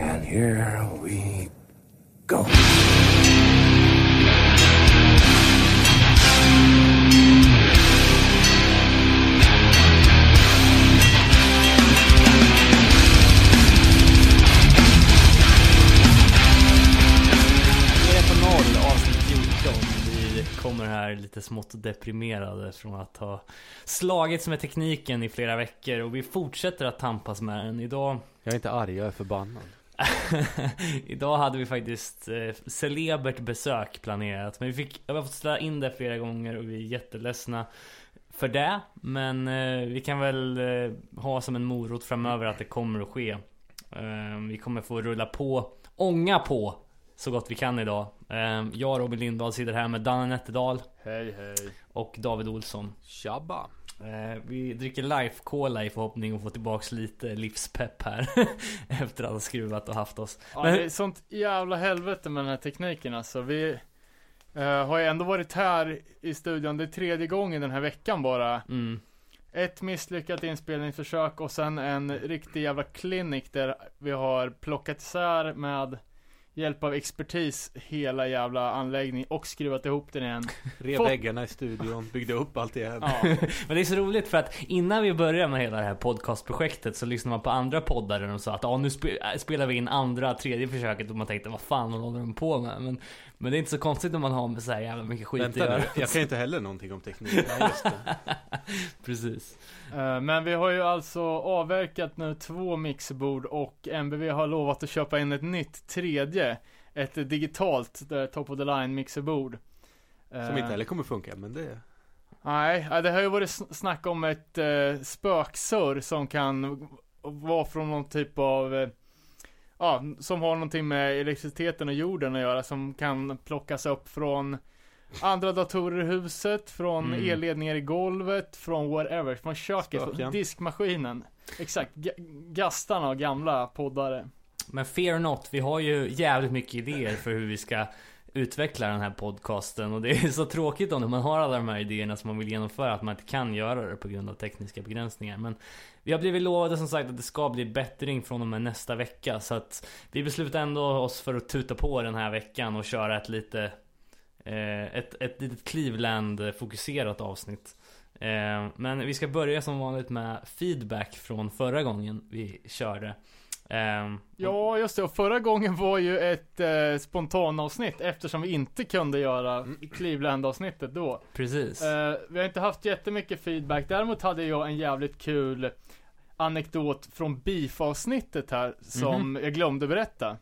And here we go. Vi är på noll, avsnitt 14. Vi kommer här lite smått deprimerade från att ha slagits med tekniken i flera veckor och vi fortsätter att tampas med den. Idag Jag är inte arg, jag är förbannad. Idag hade vi faktiskt eh, celebert besök planerat Men vi fick, jag har fått ställa in det flera gånger och vi är jätteledsna för det Men eh, vi kan väl eh, ha som en morot framöver att det kommer att ske eh, Vi kommer få rulla på, ånga på så gott vi kan idag eh, Jag Robin Lindahl sitter här med Danne Nätterdal Hej hej. och David Olsson Tjabba! Eh, Vi dricker life cola i förhoppning att få tillbaks lite livspepp här Efter att ha skruvat och haft oss Ja, Men- det är sånt jävla helvete med den här tekniken alltså. Vi eh, har ju ändå varit här i studion, det är tredje gången den här veckan bara. mm. Ett misslyckat inspelningsförsök och sen en riktig jävla klinik där vi har plockat isär med hjälp av expertis hela jävla anläggning och skruvat ihop den igen. Rev väggarna i studion, byggde upp allt igen. Ja, Men det är så roligt för att innan vi började med hela det här podcastprojektet så lyssnade man på andra poddar där de sa att ah, nu spe- äh, spelar vi in andra, tredje försöket och man tänkte vad fan håller de på med? Men, men det är inte så konstigt om man har med så här jävla mycket skit att Vänta göra. nu, jag kan inte heller någonting om teknik. Precis. eh, men vi har ju alltså avverkat nu två mixerbord och MBV har lovat att köpa in ett nytt tredje. Ett digitalt eh, top of the line mixerbord. Som Eh, inte heller kommer funka, men det... Nej, det har ju varit sn- snack om ett eh, spöksurr som kan vara från någon typ av Ja, som har någonting med elektriciteten och jorden att göra som kan plockas upp från andra datorer i huset, från Mm. elledningar i golvet, från whatever, från köket, Spöken. från diskmaskinen. Exakt, ga- gastarna och gamla poddare. Men fear not, vi har ju jävligt mycket idéer för hur vi ska utveckla den här podcasten och det är så tråkigt om man har alla de här idéerna som man vill genomföra att man inte kan göra det på grund av tekniska begränsningar. Men vi har blivit lovade som sagt att det ska bli bättring från och med nästa vecka så att vi beslutar ändå oss för att tuta på den här veckan och köra ett lite eh, ett, ett litet Cleveland fokuserat avsnitt. Eh, men vi ska börja som vanligt med feedback från förra gången vi körde. Eh, Ja, just det. Och förra gången var ju ett eh, spontanavsnitt eftersom vi inte kunde göra Cleveland-avsnittet då. Precis. Eh, vi har inte haft jättemycket feedback. Däremot hade jag en jävligt kul anekdot från beef-avsnittet här som jag glömde berätta.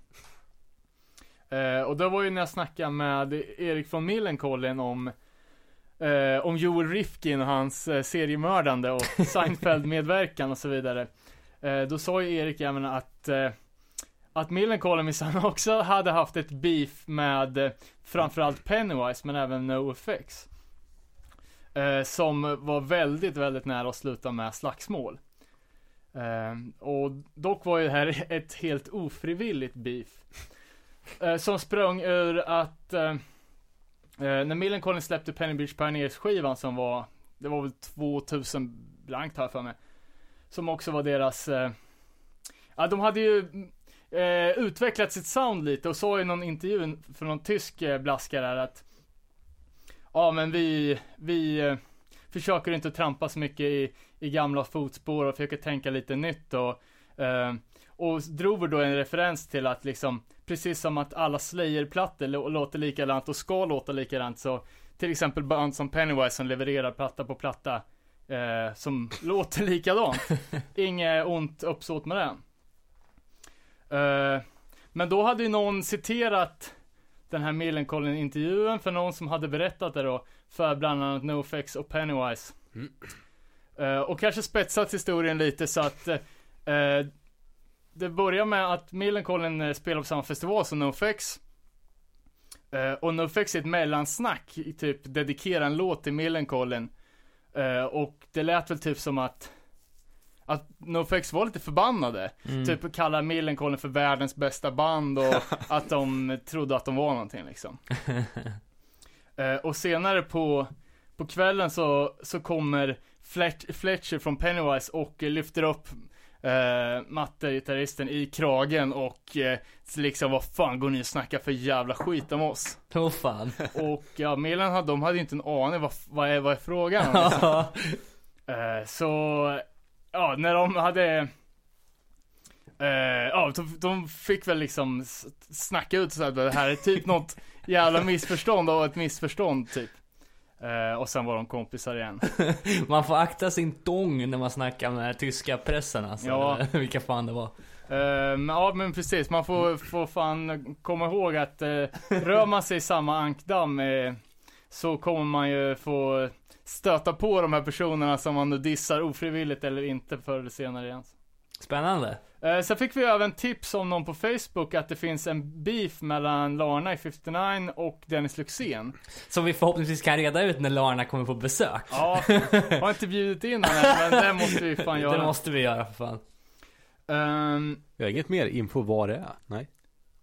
Eh, och det var ju när jag snackade med Erik från Millencolin om eh, om Joel Rifkin och hans eh, seriemördande och Seinfeld-medverkan och så vidare. Eh, då sa ju Erik även att eh, att Millencolin minsann också hade haft ett beef med eh, framförallt Pennywise men även NoFX. Som var väldigt, väldigt nära att sluta med slagsmål. Eh, och dock var ju det här ett helt ofrivilligt beef. Eh, som sprang ur att eh, eh när Millencolin släppte Penny Beach Pioneers skivan som var, det var väl 2000 blankt här för mig. Som också var deras, eh, ja de hade ju eh, utvecklat sitt sound lite och sa i någon intervju för någon tysk eh, blaskare att Ja men vi, vi eh, försöker inte trampa så mycket i, i gamla fotspår och försöker tänka lite nytt och eh, och drog då en referens till att liksom Precis som att alla Slayer-plattor låter likadant och ska låta likadant så Till exempel band som Pennywise som levererar platta på platta eh, Som låter likadant. Inget ont uppsåt med det. Eh, Men då hade ju någon citerat den här Millencolin intervjun för någon som hade berättat det då för bland annat NoFX och Pennywise. Mm. Eh, och kanske spetsat historien lite så att eh, det börjar med att Millencolin spelar på samma festival som NoFX. Eh, och NoFX är ett mellansnack, i typ dedikera en låt till Millencolin. Och det lät väl typ som att att NoFX var lite förbannade. Mm. Typ kallar Millencolin för världens bästa band och att de trodde att de var någonting liksom. Och senare på, på kvällen så, så kommer Fletcher från Pennywise och lyfter upp eh, Matte, gitarristen, i kragen och eh, liksom vad fan går ni och snackar för jävla skit om oss? Åh fan. Och ja, Milan hade, de hade ju inte en aning vad, vad, är, vad är frågan om liksom. Eh, så, ja, när de hade eh, Ja, de, de fick väl liksom snacka ut så att det här är typ något jävla missförstånd av ett missförstånd typ. Eh, och sen var de kompisar igen. Man får akta sin tång när man snackar med tyska pressen alltså. Ja. Vilka fan det var. Men, ja men precis, man får, får fan komma ihåg att eh, rör man sig i samma ankdamm eh, så kommer man ju få stöta på de här personerna som man nu dissar ofrivilligt eller inte förr eller senare igen. Spännande. Eh, sen fick vi även tips om någon på Facebook att det finns en beef mellan Larna i 59 och Dennis Luxén. Som vi förhoppningsvis kan reda ut när Larna kommer på besök. Ja, har inte bjudit in än, men det måste vi fan göra. Det måste vi göra för fan. Ehm, Jag har inget mer info vad det är. Nej.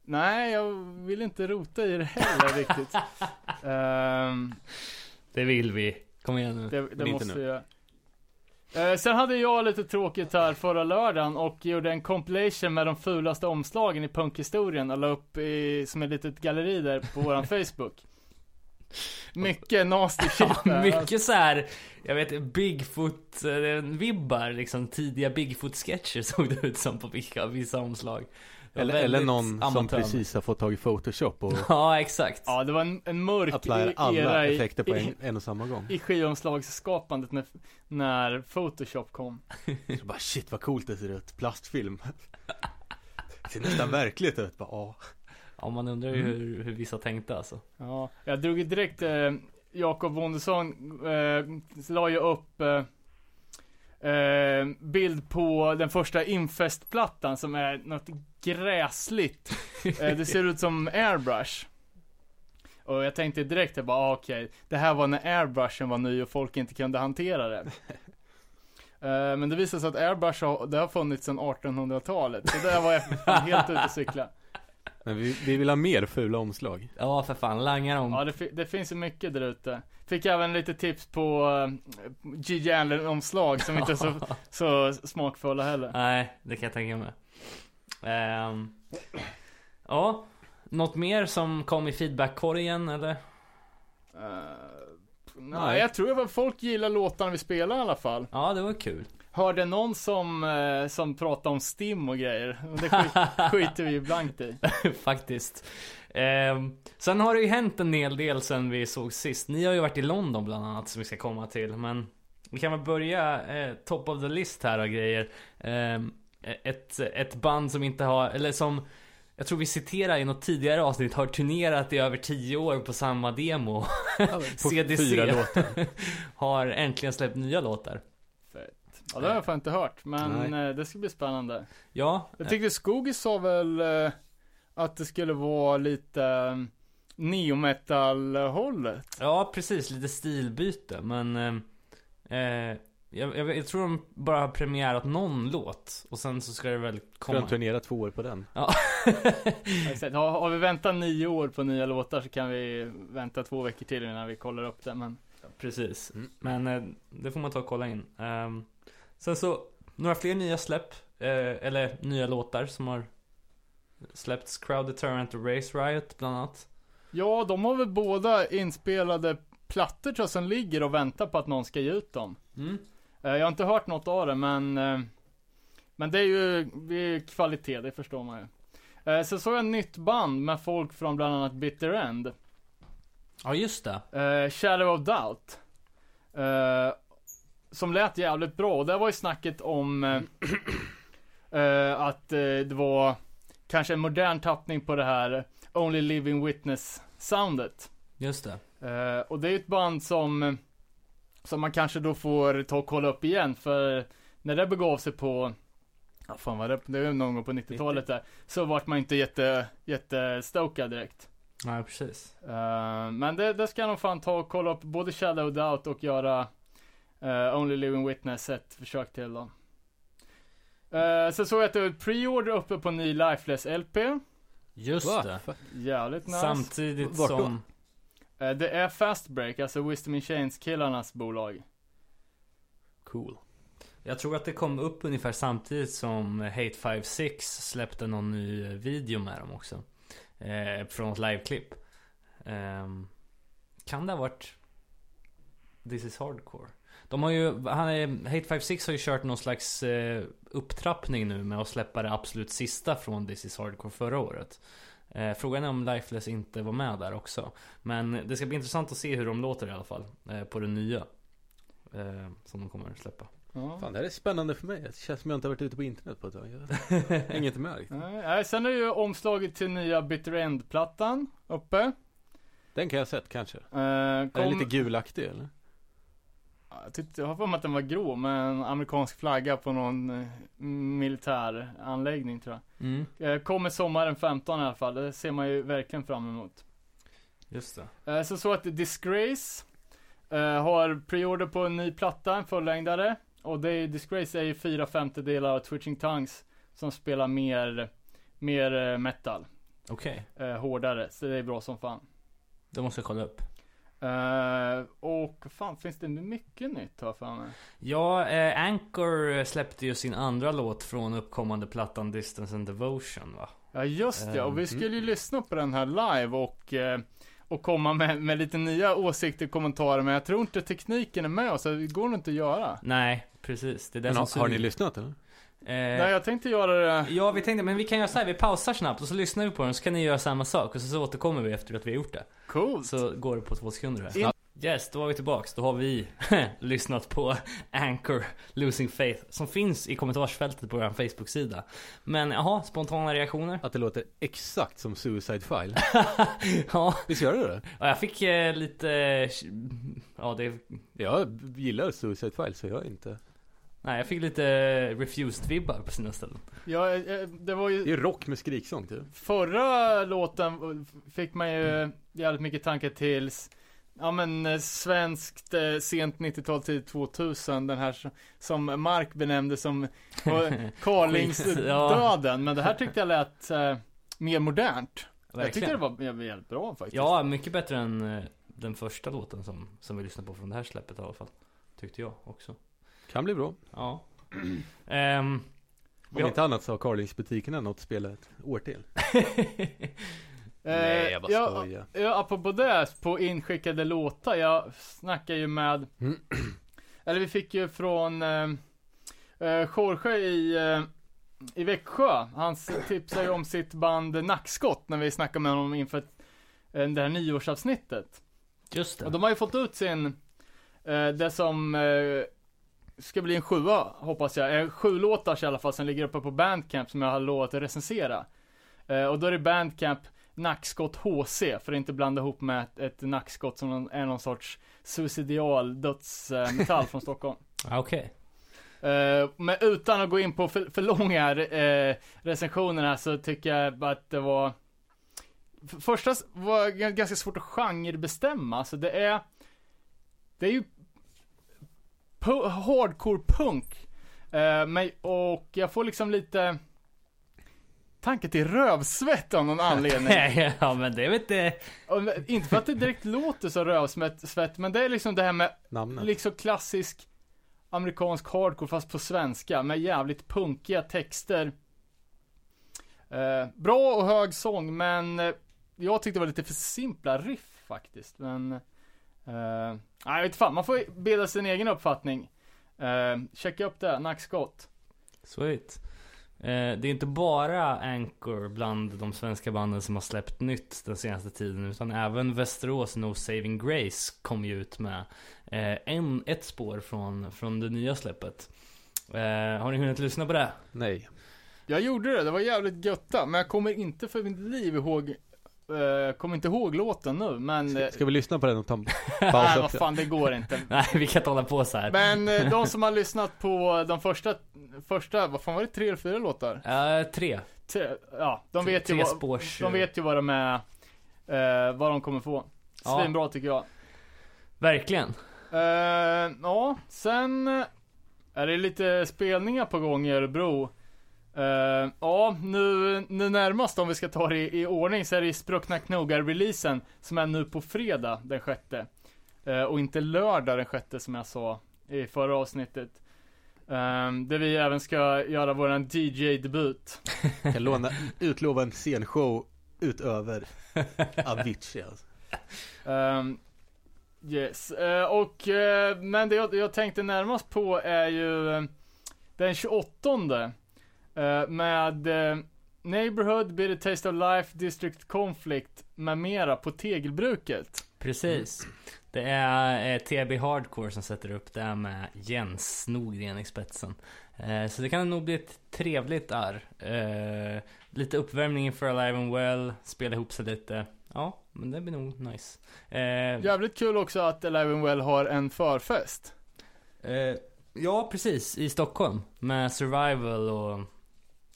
nej, jag vill inte rota i det heller riktigt. Ehm, Det vill vi. Kom igen nu. det det måste nu. vi göra. Eh, sen hade jag lite tråkigt här förra lördagen och gjorde en compilation med de fulaste omslagen i punkhistorien och la upp i, som ett litet galleri där på våran Facebook. Mycket nasty shit där. Mycket så här, jag vet Bigfoot-vibbar liksom. Tidiga Bigfoot-sketcher såg det ut som på vissa, vissa omslag. Eller, eller någon som amatör. precis har fått tag i Photoshop och Ja, exakt. Ja, det var en, en mörk applyar alla era i, effekter på i, en, en och samma gång. i skivomslagsskapandet när, när Photoshop kom. Så bara shit vad coolt det ser ut, plastfilm. Det ser nästan verkligt ut. Bara, ja. Ja, man undrar ju hur, hur vissa tänkte alltså. Ja, jag drog ju direkt, eh, Jakob Wondesson eh, la ju upp eh, eh, bild på den första Infest-plattan som är något gräsligt. Eh, det ser ut som airbrush. Och jag tänkte direkt, jag bara ah, okej, det här var när airbrushen var ny och folk inte kunde hantera det. Eh, men det visade sig att airbrush har, det har funnits sedan 1800-talet. Så där var jag helt ute och cykla. Men vi, vi vill ha mer fula omslag. Ja, för fan. Langar dem. Ja, det, det finns ju mycket där ute. Fick även lite tips på uh, G. Allen-omslag som inte är så, så smakfulla heller. Nej, det kan jag tänka mig. Ehm, ja, något mer som kom i feedback-korgen eller? Uh, nej, jag tror att folk gillar låtarna vi spelar i alla fall. Ja, det var kul. Hörde någon som, eh, som pratade om Stim och grejer. Det skit, skiter vi ju blankt i. Faktiskt. Ehm, sen har det ju hänt en hel del sen vi såg sist. Ni har ju varit i London bland annat som vi ska komma till. Men vi kan väl börja eh, top of the list här och grejer. Ett, ett band som inte har, eller som jag tror vi citerar i något tidigare avsnitt har turnerat i över 10 år på samma demo. På CDC. fyra låtar. har äntligen släppt nya låtar. Ja, det har jag fan inte hört, men Nej. eh, det ska bli spännande. Ja, Jag tyckte Skogis sa väl eh, att det skulle vara lite eh, neometal-hållet. Ja, precis. Lite stilbyte. Men eh, jag, jag, jag tror de bara har premiärat någon låt. Och sen så ska det väl Ska komma. de turnera två år på den? Ja. Exakt. Har, har vi väntat nio år på nya låtar så kan vi vänta två veckor till innan vi kollar upp det. Men precis. Mm. Men eh, det får man ta och kolla in. Ehm, sen så, några fler nya släpp. Eh, eller nya låtar som har släppts. Crowd Deterrent och Race Riot bland annat. ja, de har väl båda inspelade plattor tror jag som ligger och väntar på att någon ska ge ut dem. Mm. Eh, jag har inte hört något av det men eh, Men det är ju det är ju kvalitet, det förstår man ju. Eh, så såg jag ett nytt band med folk från bland annat Bitter End. Ja, just det. Shadow of Doubt. Som lät jävligt bra. Och det var ju snacket om att det var kanske en modern tappning på det här Only Living Witness soundet. Just det. Och det är ju ett band som som man kanske då får ta och kolla upp igen för när det begav sig på Ja fan vad det, det är ju någon gång på 90-talet där Så vart man inte jätte, jättestokad direkt Nej, precis. Eh, men det, det ska jag nog fan ta och kolla upp både Shadow Doubt och göra eh, Only Living Witness ett försök till då. Uh, så såg jag att det var pre-order uppe på ny Lifeless LP. Just Va? det. Jävligt nice. Samtidigt Vart som... Eh, det är Fast Break, alltså Wisdom in Chains killarnas bolag. Cool. Jag tror att det kom upp ungefär samtidigt som Hate 56 släppte någon ny eh, video med dem också. Eh, från ett liveklipp. Eh, kan det ha varit This is hardcore? De har ju, han är, Hate 56 har ju kört någon slags eh, upptrappning nu med att släppa det absolut sista från This is hardcore förra året. Eh, frågan är om Lifeless inte var med där också. Men det ska bli intressant att se hur de låter i alla fall. Eh, på det nya. Eh, som de kommer att släppa. Ja. Fan det här är spännande för mig. Det känns som jag inte har varit ute på internet på ett tag. Jag med riktigt. Nej, sen är ju omslaget till nya Bitter End-plattan uppe. Den kan jag ha sett kanske. Eh, Är kom, den lite gulaktig eller? Jag, tyckte, jag har för mig att den var grå med en amerikansk flagga på någon eh, militär anläggning tror jag. Mm, Eh, kommer sommaren 15 i alla fall, det ser man ju verkligen fram emot. just det. Eh, så så att Disgrace har preorder på en ny platta, en fullängdare. Och det är, Disgrace är ju fyra femtedelar av Twitching Tongues som spelar mer, mer metal. Okej, Eh, hårdare, så det är bra som fan. det måste jag kolla upp. Och fan, finns det mycket nytt jag för mig? Ja, eh, Anchor släppte ju sin andra låt från uppkommande plattan Distance and Devotion va? Ja just det, och vi Ehm, skulle ju lyssna på den här live och eh, och komma med, med lite nya åsikter och kommentarer men jag tror inte tekniken är med oss, så det går nog inte att göra. Nej, precis. Det är Men har, har ni lyssnat eller? Eh, Nej jag tänkte göra det Ja, vi tänkte, men vi kan göra så här, vi pausar snabbt och så lyssnar vi på den så kan ni göra samma sak och så, så återkommer vi efter att vi har gjort det. coolt. Så går det på två sekunder här. Yes, då var vi tillbaks. Då har vi lyssnat på Anchor Losing Faith som finns i kommentarsfältet på vår Facebook-sida. Men jaha, spontana reaktioner? Att det låter exakt som Suicide File. ja, Visst gör det det? ja, jag fick eh, lite... Ja, det... Jag gillar Suicide File så jag är inte... Nej, jag fick lite refused-vibbar på sina ställen. Ja, eh, det var ju Det är rock med skriksång typ. Förra låten fick man ju jävligt mycket tankar till Ja men eh, svenskt eh, sent 90-tal, tidigt 2000 Den här som- Mark benämnde som var Carlingsdöden Men det här tyckte jag lät eh, mer modernt Jag tyckte det var jävligt bra faktiskt Ja, mycket bättre än eh, den första låten som, som vi lyssnade på från det här släppet i alla fall. Tyckte jag också. Kan bli bra. Ja. Ehm, Om Ja. inte annat så har Carlingsbutikerna något att spela ett år till. Eh, Nej jag bara ja, skojar. Ja, apropå det, på inskickade låtar, jag snackar ju med Mm. Eller vi fick ju från eh, eh, Jorge i, eh, i Växjö, han tipsade ju om sitt band Nackskott när vi snackade med honom inför eh, det här nyårsavsnittet. just det. Och de har ju fått ut sin, eh, det som eh, ska bli en sjua hoppas jag, eh, sju låtar i alla fall som ligger uppe på Bandcamp som jag har lovat att recensera. Eh, och då är det Bandcamp Nackskott HC, för att inte blanda ihop med ett, ett nackskott som är någon sorts suicidal dödsmetall från Stockholm. Ah, Okej. Eh, men utan att gå in på för, för långa eh, recensioner här så tycker jag att det var för, Första var ganska svårt att genrebestämma, alltså det är Det är ju Hardcore punk eh, men, Och jag får liksom lite Tanke till rövsvett av någon anledning ja men det vet det. Och, men, Inte för att det direkt låter så rövsvett, svett, men det är liksom det här med Namnet. liksom klassisk amerikansk hardcore fast på svenska med jävligt punkiga texter. Eh, bra och hög sång men eh, jag tyckte det var lite för simpla riff faktiskt. Men, eh, nej jag vet fan, man får bilda sin egen uppfattning. Eh, checka upp det, nackskott. Sweet. Eh, det är inte bara Anchor bland de svenska banden som har släppt nytt den senaste tiden. Utan även Västerås No Saving Grace kom ju ut med eh, en, ett spår från, från det nya släppet. Eh, har ni hunnit lyssna på det? Nej. Jag gjorde det, det var jävligt götta, men jag kommer inte för mitt liv ihåg eh, kommer inte ihåg låten nu, men... Ska, eh, ska vi lyssna på den och ta en nej, paus vad också? fan, det går inte. Nej, vi kan inte hålla på så här. Men eh, de som har lyssnat på de första, första, vad fan var det, tre eller fyra låtar? Eh, tre. Tre, ja, de vet ju tre vad, spårs... de vet ju vad de är, eh, vad de kommer få. Ja. Svinbra tycker jag. Verkligen. Ja, sen är det lite spelningar på gång i Örebro. Eh, ja, nu, nu närmast om vi ska ta det i, i ordning så är det Spruckna Knogar-releasen som är nu på fredag den sjätte. Eh, och inte lördag den sjätte som jag sa i förra avsnittet. Ehm, där vi även ska göra våran DJ-debut. Kan låna, utlova en scenshow utöver Avicii alltså. Ehm, yes, Eh, och eh, men det jag, jag tänkte närmast på är ju den 28 eh, med eh, Neighborhood, Bitter Taste of Life, District Conflict med mera på Tegelbruket. Precis. Det är eh, TB Hardcore som sätter upp det här med Jens Nordgren i spetsen. Eh, så det kan nog bli ett trevligt arr. Eh, lite uppvärmning inför Alive and Well, spela ihop sig lite. Ja, men det blir nog nice. Eh, Jävligt kul också att Alive and Well har en förfest. ja, precis. I Stockholm. Med Survival och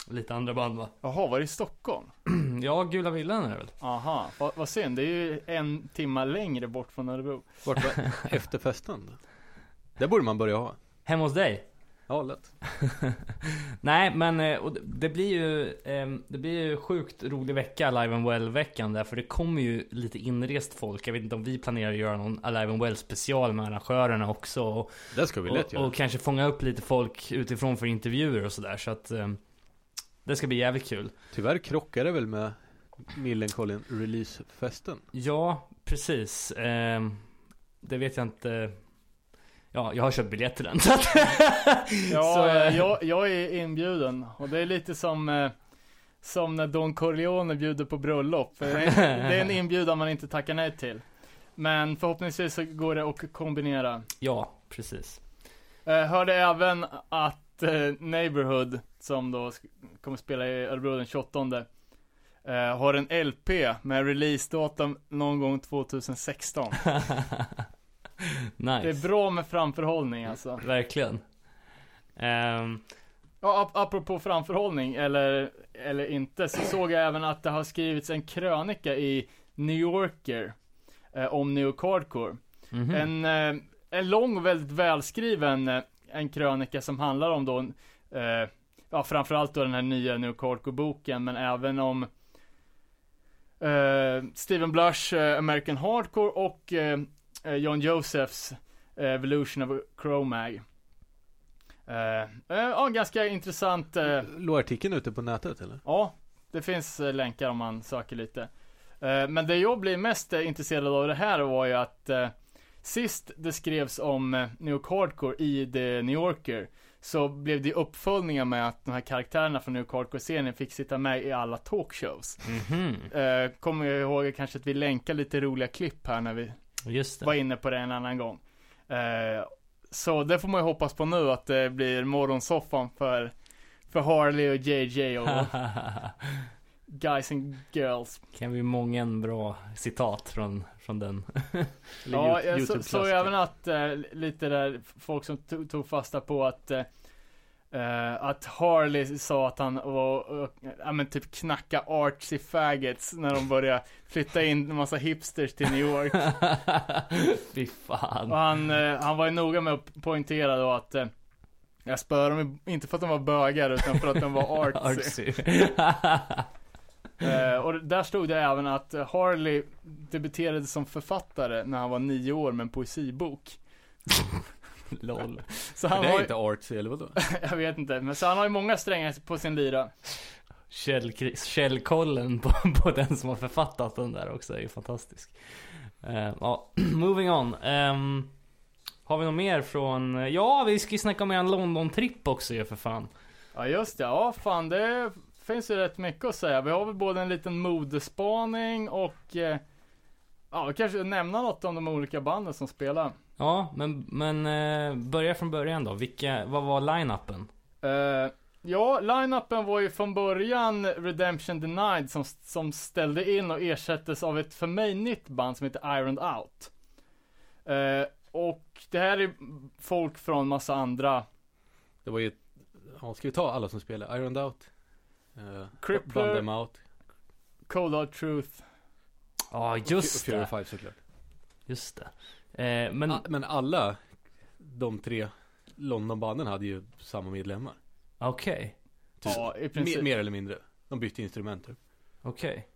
lite andra band va? Jaha, var det i Stockholm? ja, Gula Villan är det väl? Aha, vad, vad synd. Det är ju en timma längre bort från Örebro. Vart var efterfesten? Det borde man börja ha. Hemma hos dig? Ja, lätt. Nej men eh, och det- blir ju ehm, Det blir ju sjukt rolig vecka Alive and Well veckan där För det kommer ju lite inrest folk Jag vet inte om vi planerar att göra någon Alive and Well special med arrangörerna också och, Det ska vi lätt och, göra. och kanske fånga upp lite folk utifrån för intervjuer och sådär så att ehm, Det ska bli jävligt kul Tyvärr krockar det väl med Millencolin releasefesten. Ja precis Ehm, Det vet jag inte Ja, jag har köpt biljett till den så att Ja, Så, eh, eh, jag, jag är inbjuden. Och det är lite som, eh, som när Don Corleone bjuder på bröllop. För Det är, det är en inbjudan man inte tackar nej till. Men förhoppningsvis så går det att kombinera. Ja, precis Eh, hörde även att eh, Neighborhood, som då kommer spela i Örebro den 28 eh, har en LP med releasedatum någon gång 2016. Nice Det är bra med framförhållning alltså. Verkligen Ehm, Ja, ap- apropå framförhållning, eller, eller inte, så såg jag även att det har skrivits en krönika i New Yorker eh, om New York Hardcore. mhm. En, eh, en lång och väldigt välskriven eh, en krönika som handlar om då, eh, ja framförallt då den här nya New York Hardcore-boken, men även om eh, Steven Blush eh, American Hardcore och eh, eh, John Josephs eh, Evolution of Chromag. Eh, ja, ganska intressant. Låg artikeln ute på nätet eller? ja, det finns länkar om man söker lite. Men det jag blir mest intresserad av det här var ju att sist det skrevs om eh, New York Hardcore i The New Yorker så blev det uppföljningar med att de här karaktärerna från New York Hardcore-serien fick sitta med i alla talkshows. Mhm, Eh, kommer jag ihåg kanske att vi länkar lite roliga klipp här när vi var inne på det en annan gång. Eh, så det får man ju hoppas på nu att det blir morgonsoffan för, för Harley och JJ och guys and girls. kan bli många bra citat från, från den. Ja, jag så, såg även att eh, lite där folk som tog, tog fasta på att eh, att Harley sa att han var, ja men typ knacka artsy faggots när de började flytta in en massa hipsters till New York. Fy fan. Och han, han var ju noga med att poängtera då att jag spöade dem inte för att de var bögar utan för att de var artsy. Artsy. Eh, och där stod det även att Harley debuterade som författare när han var nio år med en poesibok. LOL. Så han det är ju, inte artsy eller vadå? jag vet inte, men så han har ju många strängar på sin lyra. Käll, källkollen på, på den som har författat den där också är ju fantastisk. Eh, ja, moving on. Ehm, har vi något mer från... Ja, vi ska ju snacka om en London-tripp också ju för fan. Ja just det, ja fan det finns ju rätt mycket att säga. Vi har väl både en liten modespaning och eh, Ja, kanske nämna något om de olika banden som spelar. Ja, men, men eh, börja från början då. Vilka, vad var line-upen? Eh, ja, line-upen var ju från början Redemption Denied som, som ställde in och ersattes av ett för mig nytt band som heter Ironed Out. Eh, och det här är folk från massa andra Det var ju, ja, ska vi ta alla som spelar? Ironed Out? Uh, Crippler. Band Them Out. Cold Hard Truth. Ja, just Fury det. Five såklart. Just det. Eh, men, Men, men alla de tre Londonbanden hade ju samma medlemmar. okej. Typ. Ja, i princip. Mer, mer eller mindre. De bytte instrument typ. Okej.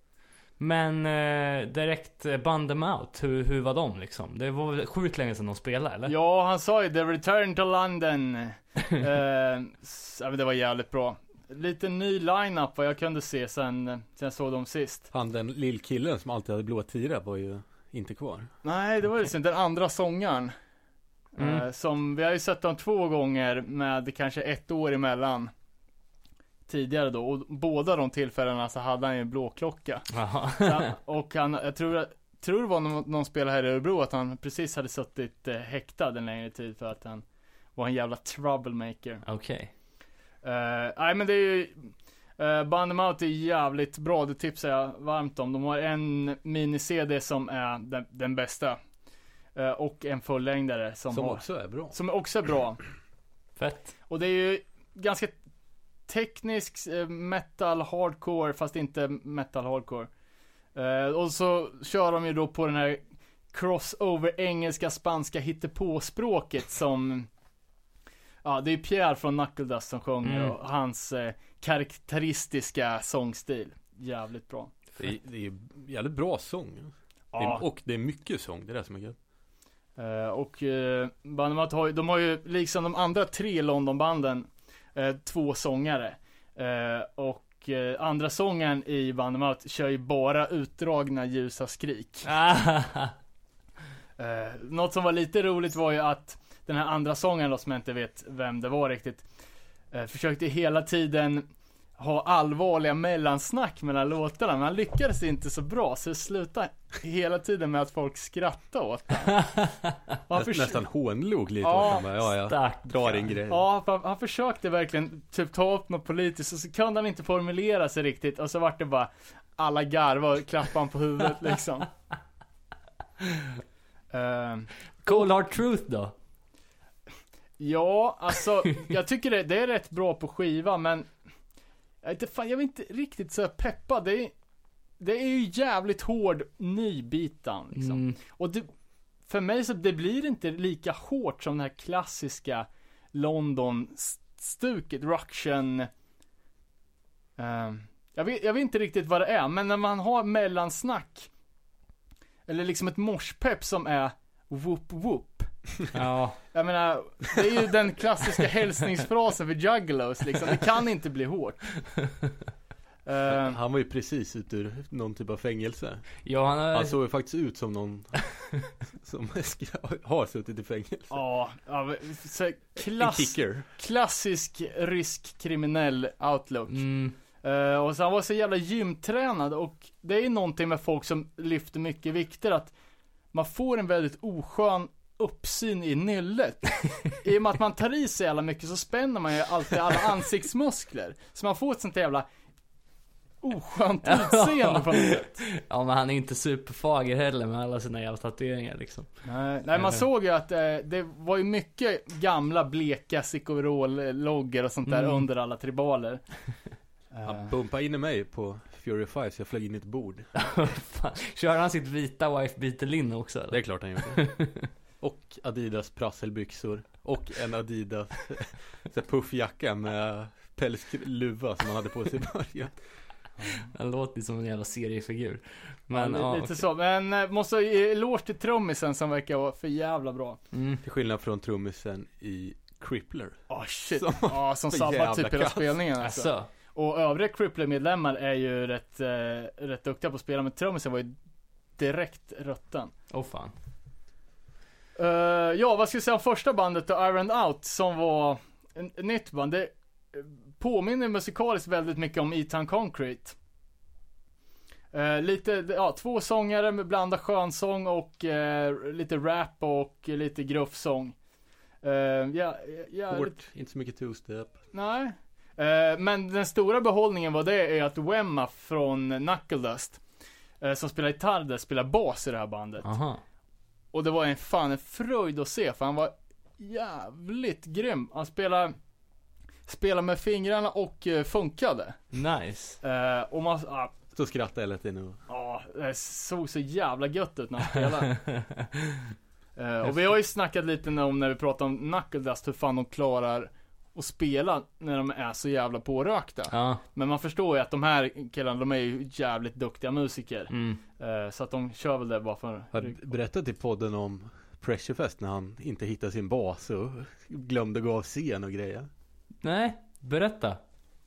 Men eh, direkt eh, band them out, hur, hur var de liksom? Det var väl sjukt länge sedan de spelade eller? Ja, han sa ju 'The Return to London' eh, Det var jävligt bra. Lite ny line-up vad jag kunde se sen, sen jag såg dem sist. Han den lillkillen som alltid hade blåa tira var ju inte kvar. Nej, det var liksom den andra sångaren. Mm. Eh, som, vi har ju sett dem två gånger med kanske ett år emellan. Tidigare då, och båda de tillfällena så hade han ju en blåklocka. Han- och han, jag tror, tror det var någon, någon spelare här i Örebro att han precis hade suttit eh, häktad en längre tid för att han var en jävla troublemaker. Okej. Eh, nej men det är ju, uh, Band Out är jävligt bra, det tipsar jag varmt om. De har en mini-CD som är den, den bästa. Eh, och en fullängdare som, Som har, också är bra. som också är bra. Fett. Och det är ju ganska teknisk eh, metal hardcore fast inte metal hardcore. Eh, och så kör de ju då på den här crossover engelska spanska hittepåspråket som Ja, det är Pierre från Knuckle Dust som sjunger Mm. och hans eh, karaktäristiska sångstil. Jävligt bra. Det är, det är jävligt bra sång. Det Ja, är, och det är mycket sång, det är det som är gött. Eh, och Bandemat har ju, de har ju liksom de andra tre Londonbanden eh, två sångare. Eh, och eh, andra sången i Bandemat kör ju bara utdragna ljusa skrik. Något som var lite roligt var ju att den här andra sången då, som jag inte vet vem det var riktigt, eh, försökte hela tiden ha allvarliga mellansnack mellan låtarna, men han lyckades inte så bra, så det slutade hela tiden med att folk skrattade åt det. Och han förs- Nästan hånlog lite Ja, åt honom. Ja, ja. Stackare. Dra din grej. Ja, för han försökte verkligen typ ta upp något politiskt och så kunde han inte formulera sig riktigt och så vart det bara alla garva och klappade han på huvudet liksom. Ehm, Cold Hard Truth då? Ja, alltså jag tycker det, det är rätt bra på skiva men jag inte fan, jag vill inte riktigt så här peppa. Det är, det är ju jävligt hård nybitan liksom. Mm. Och det, för mig så det blir inte lika hårt som det här klassiska London-stuket, Ruction. ehm, jag, vet, jag vet inte riktigt vad det är, men när man har mellansnack. Eller liksom ett morspepp som är whoop whoop. Ja. Jag menar, det är ju den klassiska hälsningsfrasen för juggalos liksom. Det kan inte bli hårt. Ehm, Han var ju precis ut ur någon typ av fängelse. Ja, han har... Han såg ju faktiskt ut som någon som har suttit i fängelse. ja, ja, så klass, klassisk rysk kriminell outlook. Mm. Eh, och så han var så jävla gymtränad och det är ju någonting med folk som lyfter mycket vikter att man får en väldigt oskön uppsyn i nyllet. I och med att man tar i så jävla mycket så spänner man ju alltid alla ansiktsmuskler. Så man får ett sånt jävla oskönt utseende på något sätt. Ja men han är inte superfager heller med alla sina jävla tatueringar liksom. Nej, nej man såg ju att eh, det var ju mycket gamla bleka Sicoverol-loggor och sånt där Mm. under alla tribaler. Han Eh, bumpade in i mig på Fury 5 så jag flög in i ett bord. Kör han sitt vita wife beater linne också eller? Det är klart han gjorde. Och Adidas prasselbyxor. Och en Adidas puffjacka med pälsluva som han hade på sig i början. Han låter som en jävla seriefigur. Men, ja, lite okej. så, men eh, måste ge eloge till trummisen som verkar vara för jävla bra. Mm. Till skillnad från trummisen i Crippler. Ah shit. Som- Ja, som sabbar jävla typ hela spelningen alltså. Alltså, Och övriga Crippler-medlemmar är ju rätt, eh, rätt duktiga på att spela, men trummisen var ju direkt rutten. åh fan. Eh, ja, vad ska jag säga om första bandet då, Iron Out, som var ett nytt band. Det eh, påminner musikaliskt väldigt mycket om E-Town Concrete. Eh, lite, ja, två sångare med blandad skönsång och eh, lite rap och lite gruffsång. Uh, ja, ja, Hårt, inte så mycket two-step. Nej. Eh, men den stora behållningen var det är att Wemma från Knuckle Dust, eh, som spelar gitarr där, spelar bas i det här bandet. Aha. Och det var en fan en fröjd att se, för han var jävligt grym. Han spelade, spelade med fingrarna och eh, funkade. Nice. Eh, och man, ja, Så skrattade jag hela tiden och ja, det såg så jävla gött ut när han spelade. Eh, och vi har ju snackat lite om när vi pratar om Knuckle Dust, hur fan de klarar att spela när de är så jävla pårökta. Ja, Men man förstår ju att de här killarna, de är ju jävligt duktiga musiker. mm. Eh, så att de kör väl det bara för Jag berättade i podden om Pressurefest när han inte hittade sin bas och glömde gå av scen och grejer. Nej, berätta.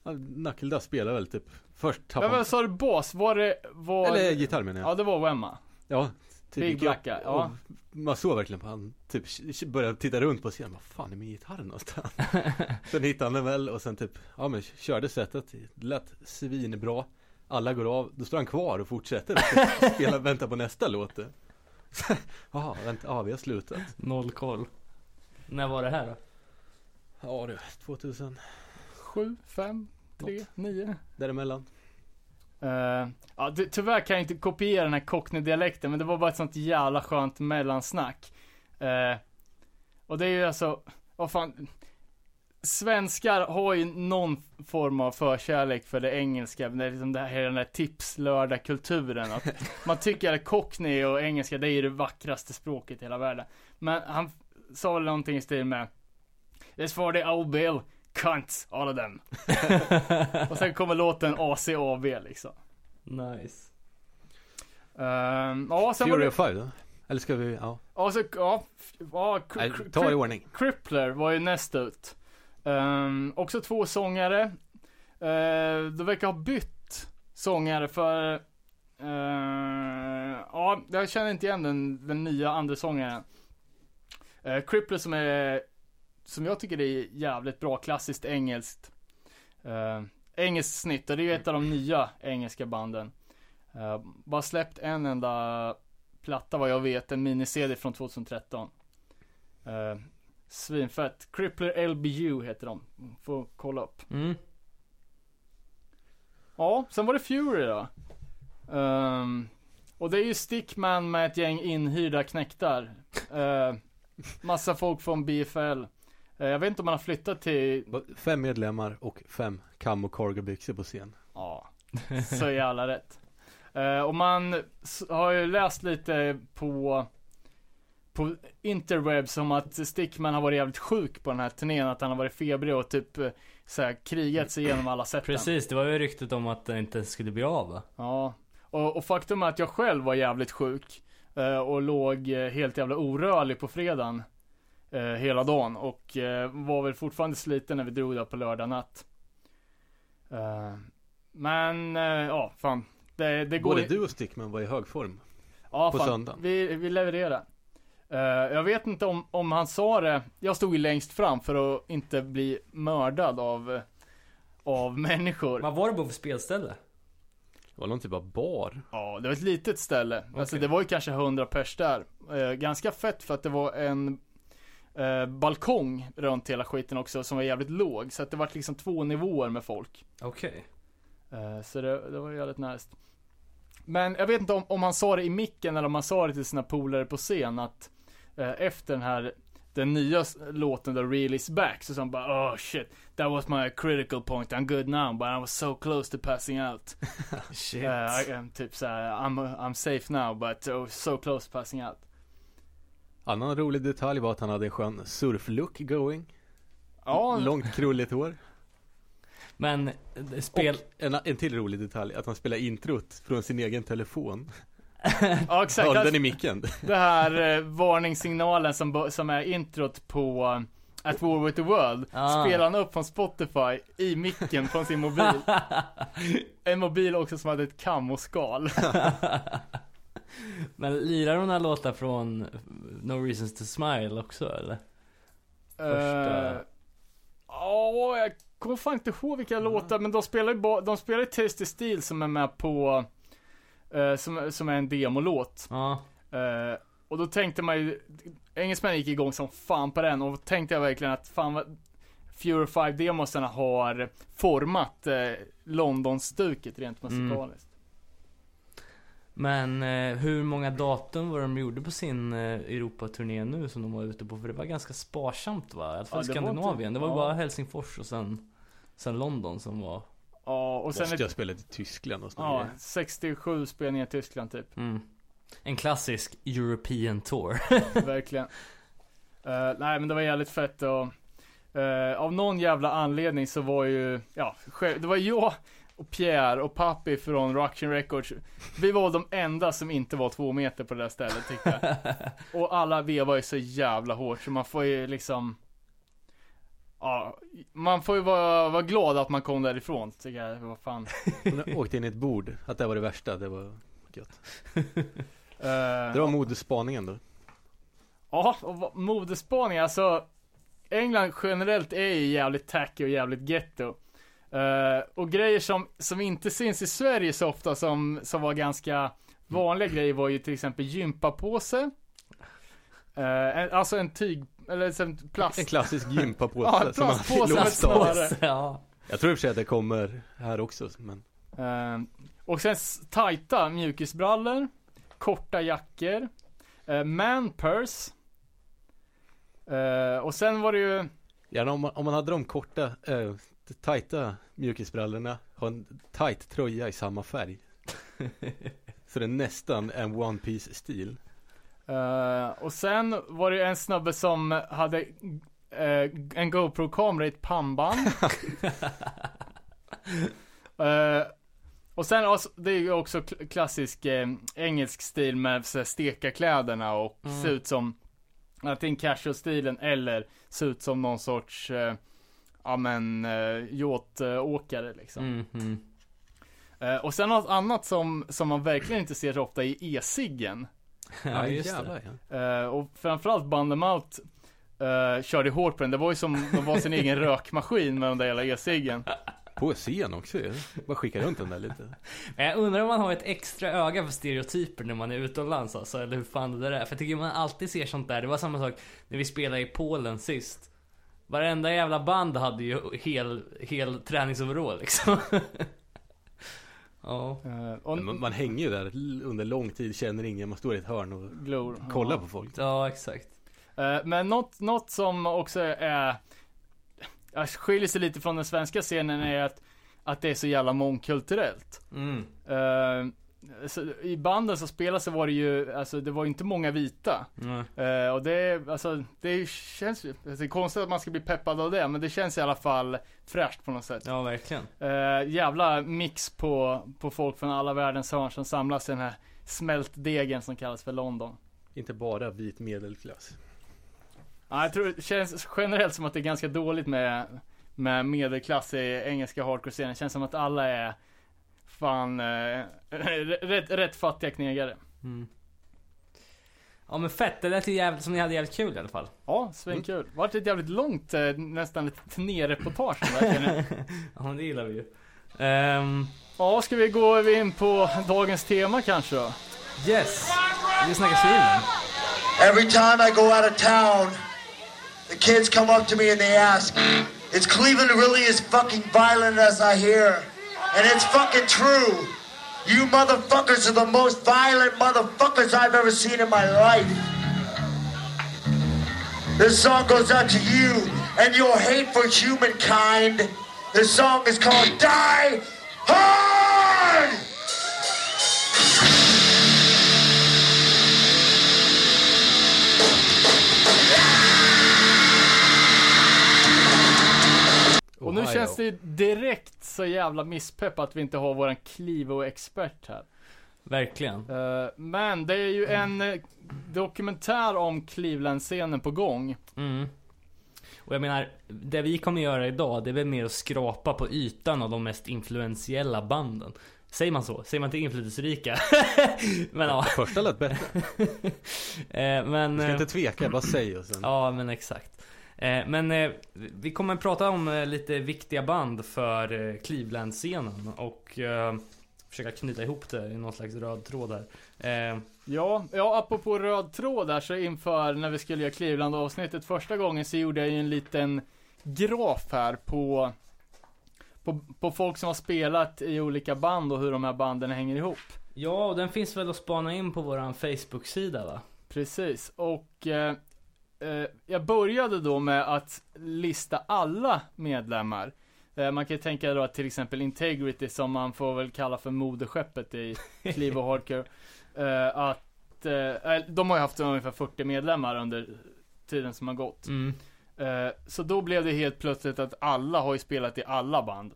Ja, Knuckle Dust spelar väl typ Först Ja, tappade vad sa du, bas? Var det, var Eller gitarr menar jag. Ja, det var Wemma. Ja, Big upp Blacka, ja. och Man såg verkligen på han typ började titta runt på scenen. Vad fan är min gitarr någonstans? sen hittade han den väl och sen typ, ja men körde setet. Lät svinbra. Alla går av, då står han kvar och fortsätter att spela, vänta på nästa låt. Jaha, vänta, ja vi har slutat. Noll koll. När var det här då? Ja du, 2000, Sju, fem, tre, nio. däremellan. Uh, ja, det, tyvärr kan jag inte kopiera den här cockney-dialekten, men det var bara ett sånt jävla skönt mellansnack. Eh, och det är ju alltså, vad fan. Svenskar har ju någon form av förkärlek för det engelska, det är liksom det här, den där tipslördag-kulturen. Man tycker att cockney och engelska, det är ju det vackraste språket i hela världen. Men han sa väl någonting i stil med It's for the old bill, cunts, all of them. och sen kommer låten ACAB liksom. Nice. Ehm, ja, sen Fury of Five då? Eller ska vi, ja. ja, så, ja, ja, Nej, ta i ordning. Crippler var ju näst ut. Ehm, också två sångare. Uh, de verkar ha bytt sångare för, eh, ja, jag känner inte igen den, den nya andra sångaren. Uh, Crippler som är, som jag tycker är jävligt bra, klassiskt engelskt. Uh, engelskt snitt och det är ju ett av de nya engelska banden. Uh, bara släppt en enda platta vad jag vet, en mini-CD från 2013. Uh, Svinfett. Crippler LBU heter de. Får kolla upp. Mm. Ja, sen var det Fury då. Ehm, och det är ju Stickman med ett gäng inhyrda knäktar. Uh, massa folk från BFL. Eh, jag vet inte om man har flyttat till, Fem medlemmar och fem kam och cargobyxor på scen. ja, så jävla rätt. Eh, och man har ju läst lite på på interwebs om att Stickman har varit jävligt sjuk på den här turnén, att han har varit febrig och typ eh, såhär krigat sig igenom alla sätten. Precis, det var ju ryktet om att det inte skulle bli av va? Ja, och, och faktum är att jag själv var jävligt sjuk och låg helt jävla orörlig på fredagen eh, hela dagen och eh, var väl fortfarande sliten när vi drog där på lördag natt. Eh, men, eh, ja, fan. Det, det går Både i- du och Stickman var i hög form. ja, på fan. söndagen. Vi, vi levererade. Eh, jag vet inte om, om han sa det. Jag stod ju längst fram för att inte bli mördad av, av människor. Vad var det på för spelställe? Det var någon typ av bar. Ja, det var ett litet ställe. Alltså Okej. det var ju kanske 100 pers där. Eh, ganska fett för att det var en eh, balkong runt hela skiten också som var jävligt låg. Så att det var liksom två nivåer med folk. Okej. Eh, så det, det var jävligt nice. Men jag vet inte om, om han sa det i micken eller om han sa det till sina polare på scen att eh, efter den här den nya låten The Real Is Back så sa han bara oh shit That was my critical point, I'm good now but I was so close to passing out Shit. Uh, I, am typ såhär, I'm, I'm safe now but oh, so close to passing out. Annan rolig detalj var att han hade en skön surflook going. Ja, Långt krulligt hår. Men, eh, spel... Och en, en till rolig detalj, att han spelar introt från sin egen telefon. ja exakt. Höll den i micken. det här eh, varningssignalen som, som är introt på eh, At War With The World. Ah. Spelar han upp från Spotify i micken från sin mobil. en mobil också som hade ett kammoskal. Men lirar de här låtar från No Reasons To Smile också eller? Första- Eh, Ja, jag kommer fan inte ihåg vilka låtar, men de spelar ju de spelar ju Tasty Steel som är med på, eh, som, som är en demolåt. Ja. Eh, och då tänkte man ju, engelsmännen gick igång som fan på den och då tänkte jag verkligen att fan vad Fury 5 demosarna har format eh, London-stuket rent Mm. Men eh, hur många datum var de gjorde på sin eh, Europaturné nu som de var ute på? För det var ganska sparsamt va? I alla fall Ja, det var Skandinavien. inte- Det var ja. bara Helsingfors och sen, sen London som var Ja, och sen Måste jag spela i Tyskland och ja, grejer. 67 spelningar i Tyskland typ. mm, en klassisk European tour. Verkligen. Eh, nej men det var jävligt fett och Eh, av någon jävla anledning så var ju, ja, själv- det var jag och Pierre och Papi från Rocktion Records. Vi var de enda som inte var två meter på det där stället tyckte jag. Och alla vevar ju så jävla hårt så man får ju liksom Ja, man får ju vara, vara glad att man kom därifrån tycker jag. Vad fan. Hon åkte in i ett bord, att det var det värsta, det var gött. Eh, Det var modespaningen då. Ja, och modespaning, alltså England generellt är ju jävligt tacky och jävligt getto. Eh, och grejer som, som inte syns i Sverige så ofta som, som var ganska vanliga grejer var ju till exempel gympapåse. Uh, en, alltså en tyg, eller en plast. En klassisk gympapåse Ja, en som man plastpåse med snöre. ja. Jag tror i och för sig att det kommer här också, men Eh, och sen tajta mjukisbrallor, korta jackor, uh, man purse. Eh, och sen var det ju Gärna om man, om man hade de korta, äh, tajta mjukisbrallorna, ha en tight tröja i samma färg. Så det är nästan en one piece stil. Eh, och sen var det en snubbe som hade eh, en GoPro-kamera i ett pannband. Eh, och sen, det är ju också kl- klassisk eh, engelsk stil med så här, steka kläderna och Mm. se ut som antingen casual-stilen eller se ut som någon sorts, eh, ja men, uh, yachtåkare liksom. Mm, mm. Eh, och sen något annat som, som man verkligen inte ser så ofta är e-ciggen. Ja, just det. jävlar, ja. Eh, och framförallt Bandemalt uh, körde hårt på den. Det var ju som de var sin egen rökmaskin med den där jävla e-ciggen. På scen också ju. Bara skicka runt den där lite. Men Jag undrar om man har ett extra öga för stereotyper när man är utomlands alltså, eller hur fan det där är. För jag tycker man alltid ser sånt där. Det var samma sak när vi spelade i Polen sist. Varenda jävla band hade ju hel, hel träningsoverall liksom. ja. Eh, Man, man hänger ju där under lång tid, känner ingen, man står i ett hörn och glor. kollar Ja. på folk. ja, exakt. Eh, men något, något som också är, skiljer sig lite från den svenska scenen är att, att det är så jävla mångkulturellt. Mm. I banden så spelar så var det ju, alltså det var ju inte många vita. Mm. Och det, alltså, det känns ju, alltså, det är konstigt att man ska bli peppad av det, men det känns i alla fall fräscht på något sätt. Ja, verkligen. Eh, jävla mix på, på folk från alla världens hörn som samlas i den här smältdegen som kallas för London. Inte bara vit medelklass. Ja, jag tror det känns generellt som att det är ganska dåligt med, med medelklass i engelska hardcore-scenen. Det känns som att alla är fan eh, rätt, rätt fattiga knegare. Mm. Ja men fett, det lät ju jävligt som ni hade jävligt kul i alla fall. Ja, svinkul. Vart ett jävligt långt, eh, nästan ett turnéreportage. Ja men det gillar vi ju. Ehm, Ja, ska vi gå in på dagens tema kanske då? yes, vi snackar Cleveland. Every time I go out of town, the kids come up to me and they ask, Is Cleveland really as fucking violent as I hear? And it's fucking true. You motherfuckers are the most violent motherfuckers I've ever seen in my life. This song goes out to you and your hate for humankind. This song is called Die Hard! Och nu Ohio. känns det ju direkt så jävla misspepp att vi inte har våran Clivo-expert här. Verkligen. Eh, men det är ju en eh, dokumentär om Cleveland-scenen på gång. Mm. Och jag menar, det vi kommer göra idag, det är väl mer att skrapa på ytan av de mest influentiella banden. Säger man så? Säger man inte inflytelserika? men ja. Första lät bättre. Eh, men... Du ska inte tveka, bara säg och sen. Ja, men exakt. Eh, men eh, vi kommer prata om eh, lite viktiga band för Cleveland-scenen och försöka knyta ihop det i någon slags röd tråd här. Eh, Ja, ja, apropå röd tråd där så inför när vi skulle göra Cleveland-avsnittet första gången så gjorde jag ju en liten graf här på, på, på folk som har spelat i olika band och hur de här banden hänger ihop. ja, och den finns väl att spana in på våran Facebook-sida va? Precis, och eh, jag började då med att lista alla medlemmar. Eh, man kan ju tänka då att till exempel Integrity som man får väl kalla för moderskeppet i Clevo Hardcore. Eh, att, eh, eh, de har ju haft ungefär 40 medlemmar under tiden som har gått. Mm. Eh, så då blev det helt plötsligt att alla har ju spelat i alla band.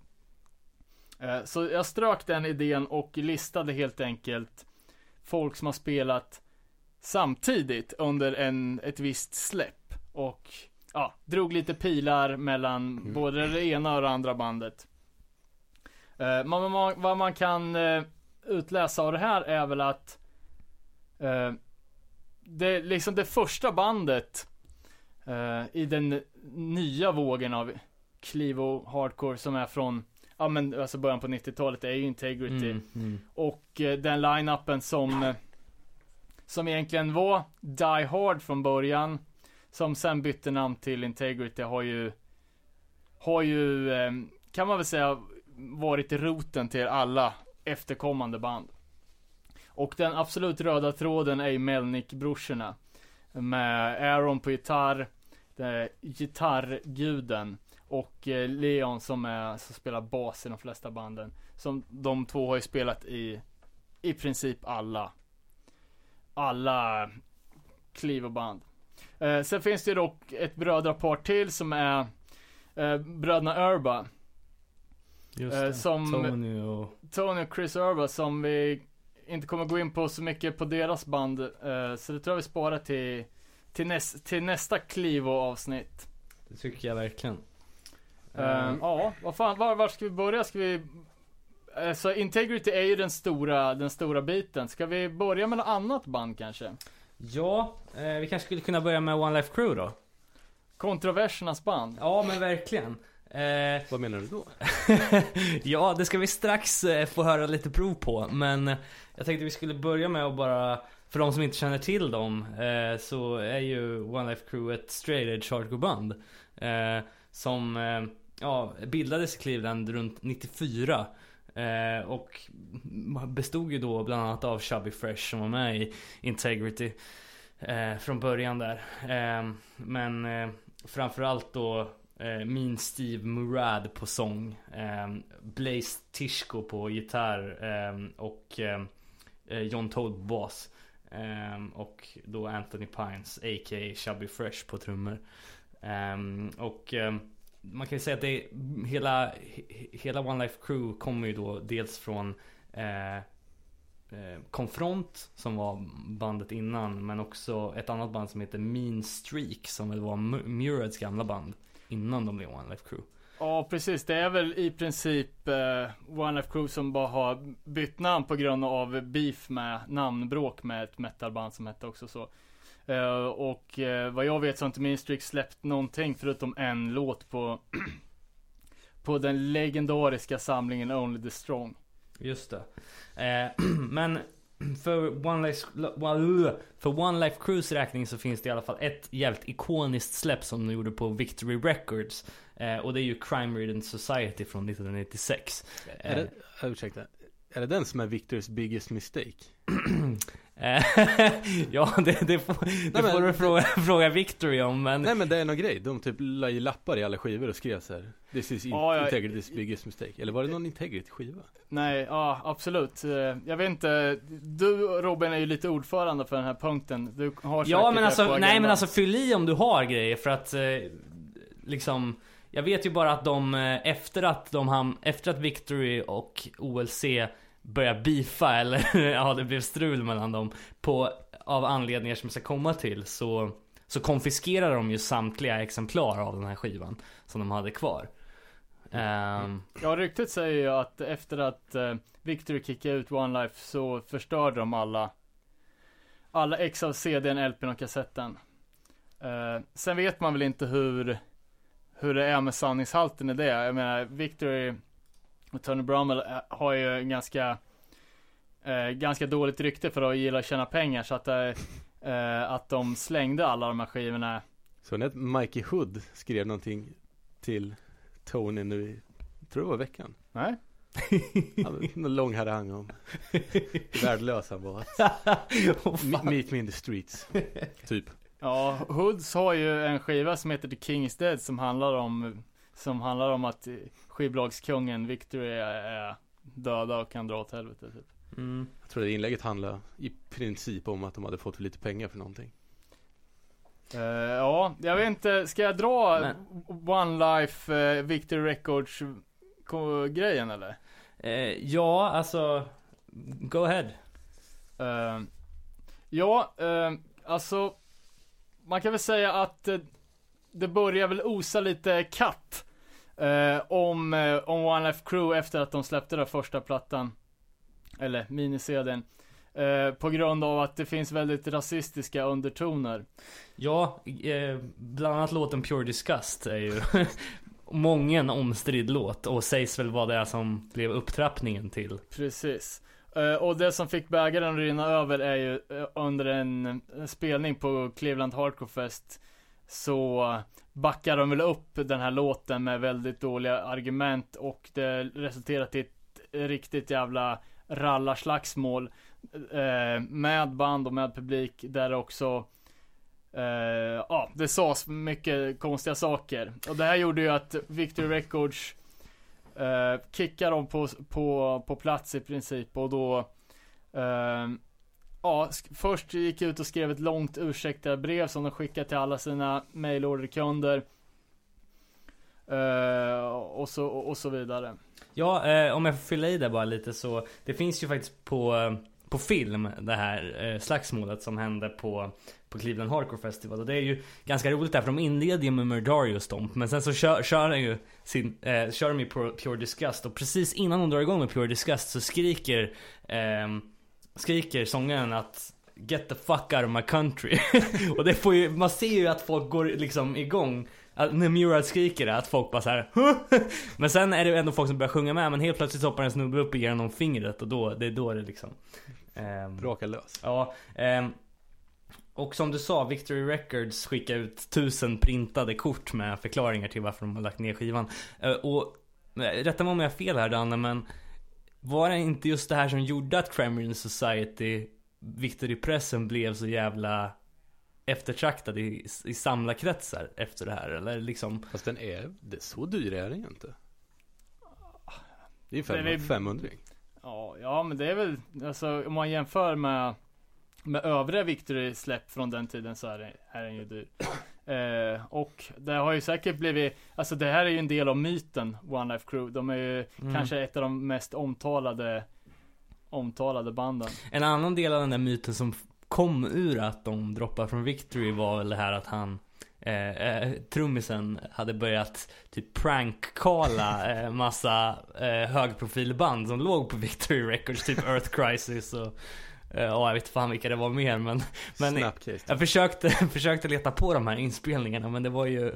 Eh, så jag strök den idén och listade helt enkelt folk som har spelat samtidigt under en, ett visst släpp. Och ja, drog lite pilar mellan Mm. både det ena och det andra bandet. Eh, man, man, vad man kan eh, utläsa av det här är väl att eh, det, liksom det första bandet eh, i den nya vågen av Clivo Hardcore som är från, ja men alltså början på 90-talet är ju Integrity. Mm, mm. Och eh, den line-upen som eh, som egentligen var Die Hard från början Som sen bytte namn till Integrity har ju Har ju eh, Kan man väl säga Varit roten till alla efterkommande band. Och den absolut röda tråden är ju Melnick-brorsorna Med Aaron på gitarr det är Gitarrguden Och eh, Leon som är Som spelar bas i de flesta banden. Som de två har ju spelat i I princip alla alla Clevo-band eh, Sen finns det dock ett brödrapar till som är eh, Bröderna Urba Just Eh, det. som- Tony och... Tony och Chris Urba som vi inte kommer gå in på så mycket på deras band. eh, så det tror jag vi sparar till, till, näs, till nästa Clivo-avsnitt. Det tycker jag verkligen. Eh, ja, vad fan, var, var ska vi börja? Ska vi... eh, Så Integrity är ju den stora, den stora biten. Ska vi börja med något annat band kanske? Ja, eh, vi kanske skulle kunna börja med One Life Crew då? Kontroversernas band. Ja, men verkligen. Eh, Vad menar du då? ja, det ska vi strax eh, få höra lite prov på. Men eh, jag tänkte vi skulle börja med att bara, för de som inte känner till dem, eh, så är ju One Life Crew ett straight edge hardcore-band. Eh, som eh, ja, bildades i Cleveland runt 94. Eh, och bestod ju då bland annat av Chubby Fresh som var med i Integrity. Eh, från början där. Eh, men eh, framförallt då eh, Steve Murad på sång. Eh, Blaze Tishko på gitarr. Eh, och eh, eh John Toad på bas. Eh, och då Anthony Pines, a.k.a. Chubby Fresh på trummor. Eh, och eh, man kan ju säga att det är, hela, hela One Life Crew kommer ju då dels från eh, eh, Confront som var bandet innan men också ett annat band som heter Mean Streak som väl var Murads gamla band innan de blev One Life Crew. Ja, precis. Det är väl i princip eh, One Life Crew som bara har bytt namn på grund av beef med namnbråk med ett metalband som hette också så. Eh, och eh, vad jag vet så har inte Minstrix släppt någonting förutom en låt på På den legendariska samlingen Only the Strong. Just det. Eh, men för One Life, för One Life Crews räkning så finns det i alla fall ett jävligt ikoniskt släpp som de gjorde på Victory Records. Eh, och det är ju Crime Ridden Society från 1996. Är det, ursäkta. Är det den som är Victors biggest mistake? Eh, ja, det, det får, det men- får du fråga, fråga Victory om men... Nej men det är någon grej. De typ la i lappar i alla skivor och skrev så här. This is in- Ja, ja. Integrity's biggest mistake. Eller var det någon Integrity skiva? Nej, ja absolut. Eh, Jag vet inte, du Robin är ju lite ordförande för den här punkten. Du har Ja men alltså, nej men alltså fyll i om du har grejer för att eh, liksom Jag vet ju bara att de efter att de ham- efter att Victory och OLC började beefa eller ja det blev strul mellan dem på av anledningar som jag ska komma till så så konfiskerar de ju samtliga exemplar av den här skivan som de hade kvar. Um... Ja, ryktet säger ju att efter att eh, uh, Victory kickade ut One Life så förstörde de alla alla ex av CDn, LPn och kassetten. Uh, sen vet man väl inte hur hur det är med sanningshalten i det. Jag menar, Victory Tony Brummel eh, har ju en ganska eh, ganska dåligt rykte för att gilla att tjäna pengar så att eh, eh, att de slängde alla de här skivorna Så när Mikey Hood skrev någonting till Tony nu i, tror det var veckan. Nej? Någon lång harang om värdelös han var. Me- Meet me in the streets. Typ. Ja, Hoods har ju en skiva som heter The King is Dead som handlar om Som handlar om att skivbolagskungen Victory är, är döda och kan dra åt helvete typ. mm. Jag tror det inlägget handlade i princip om att de hade fått lite pengar för någonting. Eh, ja, jag vet inte, ska jag dra Men- One Life uh, Victory Records grejen eller? Eh, ja, alltså... Go ahead. Eh, ja, eh, alltså man kan väl säga att eh, det börjar väl osa lite katt eh, om, eh, om One Life Crew efter att de släppte den första plattan. Eller minisedeln. Eh, på grund av att det finns väldigt rasistiska undertoner. Ja, eh, bland annat låten Pure Disgust är ju mången omstridd låt och sägs väl vara det som blev upptrappningen till. Precis. Eh, och det som fick bägaren att rinna över är ju eh, under en, en spelning på Cleveland Hardcore Fest så backar de väl upp den här låten med väldigt dåliga argument och det resulterar i ett riktigt jävla rallarslagsmål eh, med band och med publik där också eh, ja, det sades mycket konstiga saker. Och det här gjorde ju att Victory Records eh, kickar dem på, på, på plats i princip och då eh, Ja, först gick ut och skrev ett långt ursäktarbrev som de skickade till alla sina mailorderkunder. Uh, eh, och, så, och så vidare. Ja, eh, om jag får fylla i det bara lite så. Det finns ju faktiskt på, eh, på film det här eh, slagsmålet som hände på, på Cleveland Hardcore Festival. Och det är ju ganska roligt där för de inleder ju med Murdario Stomp. Men sen så kör, kör de ju sin, eh, kör de ju Pure, Pure Disgust. Och precis innan de drar igång med Pure Disgust så skriker, eh, skriker sångaren att Get the fuck out of my country. och det får ju, man ser ju att folk går liksom igång. Att när Murad skriker det, att folk bara så här. Men sen är det ändå folk som börjar sjunga med, men helt plötsligt hoppar en snubbe upp och ger honom fingret och då, det är då det liksom ehm, Braka lös. Ja, ehm, och som du sa, Victory Records skickar ut tusen printade kort med förklaringar till varför de har lagt ner skivan. Eh, och eh, rätta mig om jag har fel här Danne, men var det inte just det här som gjorde att Reading Society, Victory-pressen blev så jävla eftertraktad i, i samlarkretsar efter det här? Eller liksom Fast den är, det, så dyr är den ju inte. Det är Den är- 500 500 Ja, ja men det är väl, alltså om man jämför med med övriga Victory-släpp från den tiden så är, det, är den ju dyr. Eh, och det har ju säkert blivit, alltså det här är ju en del av myten One Life Crew. De är ju Mm. kanske ett av de mest omtalade omtalade banden. En annan del av den där myten som kom ur att de droppade från Victory var väl det här att han eh, eh, Trummisen hade börjat typ prank-calla eh, massa eh, högprofilband som låg på Victory Records, typ Earth Crisis och ja, jag vet fan vilka det var mer men, men Snapcase. jag försökte, försökte leta på de här inspelningarna men det var ju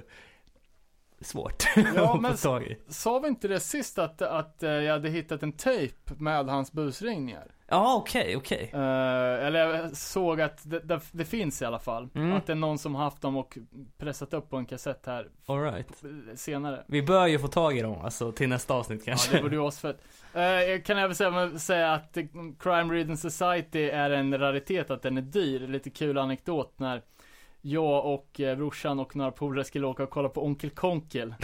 svårt Ja, att men- få tag i. Sa vi inte det sist att, att eh, jag hade hittat en tejp med hans busringningar? Ja, okej, okej. Eh, eller jag såg att det, det, det finns i alla fall. Mm. Att det är någon som haft dem och pressat upp på en kassett här Alright. senare. Vi bör ju få tag i dem alltså till nästa avsnitt Ja, kanske. det borde ju asfett. Jag kan även säga, säga att eh, Crime Reading Society är en raritet, att den är dyr. Lite kul anekdot när jag och eh, brorsan och några polare skulle åka och kolla på Onkel Konkel.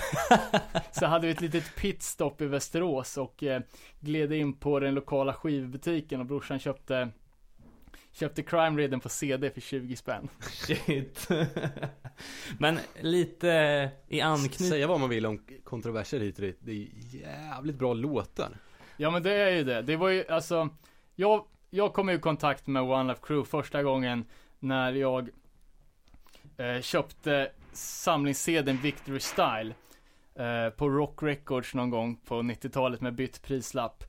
så hade vi ett litet pitstop i Västerås och eh, gled in på den lokala skivbutiken och brorsan köpte Köpte Crime Reading på CD för 20 spänn. Shit. Men lite i anknytning. Säga vad man vill om kontroverser hit och dit. Det är jävligt bra låtar. Ja men det är ju det. Det var ju alltså, jag, jag kom i kontakt med One Life Crew första gången när jag eh, köpte samlingssedeln Victory Style eh, på Rock Records någon gång på 90-talet med bytt prislapp.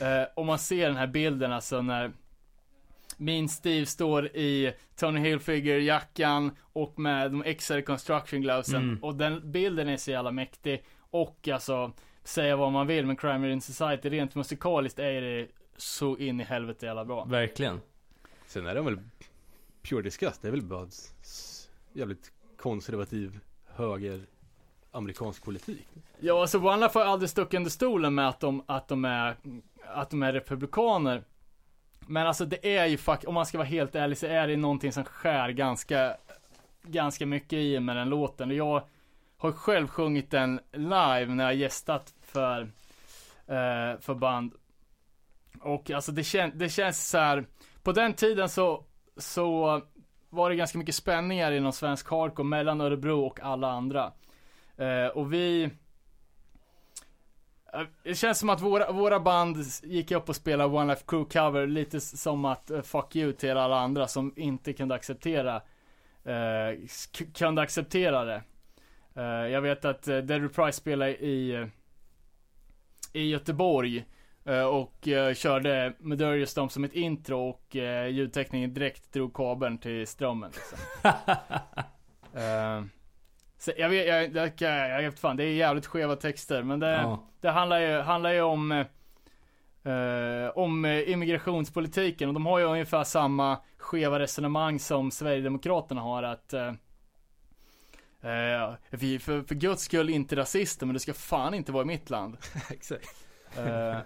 Eh, och man ser den här bilden alltså när min Steve står i Tony Hilfiger-jackan och med de XR Construction Glovesen. Mm. Och den bilden är så jävla mäktig. Och alltså, säga vad man vill, men Crime in Society rent musikaliskt är det så in i helvete jävla bra. Verkligen. Sen är de väl Pure Disgust. Det är väl bara jävligt konservativ höger amerikansk politik. Ja, alltså One får har aldrig stuckit under stolen med att de, att de är, att de är republikaner. Men alltså det är ju fuck, om man ska vara helt ärlig så är det någonting som skär ganska, ganska mycket i med den låten. Och jag har själv sjungit den live när jag gästat för, eh, för band. Och alltså det, kän, det känns så här. på den tiden så, så var det ganska mycket spänningar inom svensk hardcore mellan Örebro och alla andra. Eh, och vi eh, det känns som att våra, våra band gick upp och spelade One Life Crew cover lite som att uh, fuck you till alla andra som inte kunde acceptera uh, kunde acceptera det. Uh, jag vet att uh, Dead Reprise spelade i i Göteborg och körde Medurious Stomp som ett intro och ljudtekniken direkt drog kabeln till strömmen liksom. Så jag vet, jag, jag, jag, jag fan, det är jävligt skeva texter men det, ja. det handlar ju, handlar ju om eh, om immigrationspolitiken och de har ju ungefär samma skeva resonemang som Sverigedemokraterna har att eh, eh, vi för, för guds skull inte rasister men det ska fan inte vara i mitt land. Exakt. Eh,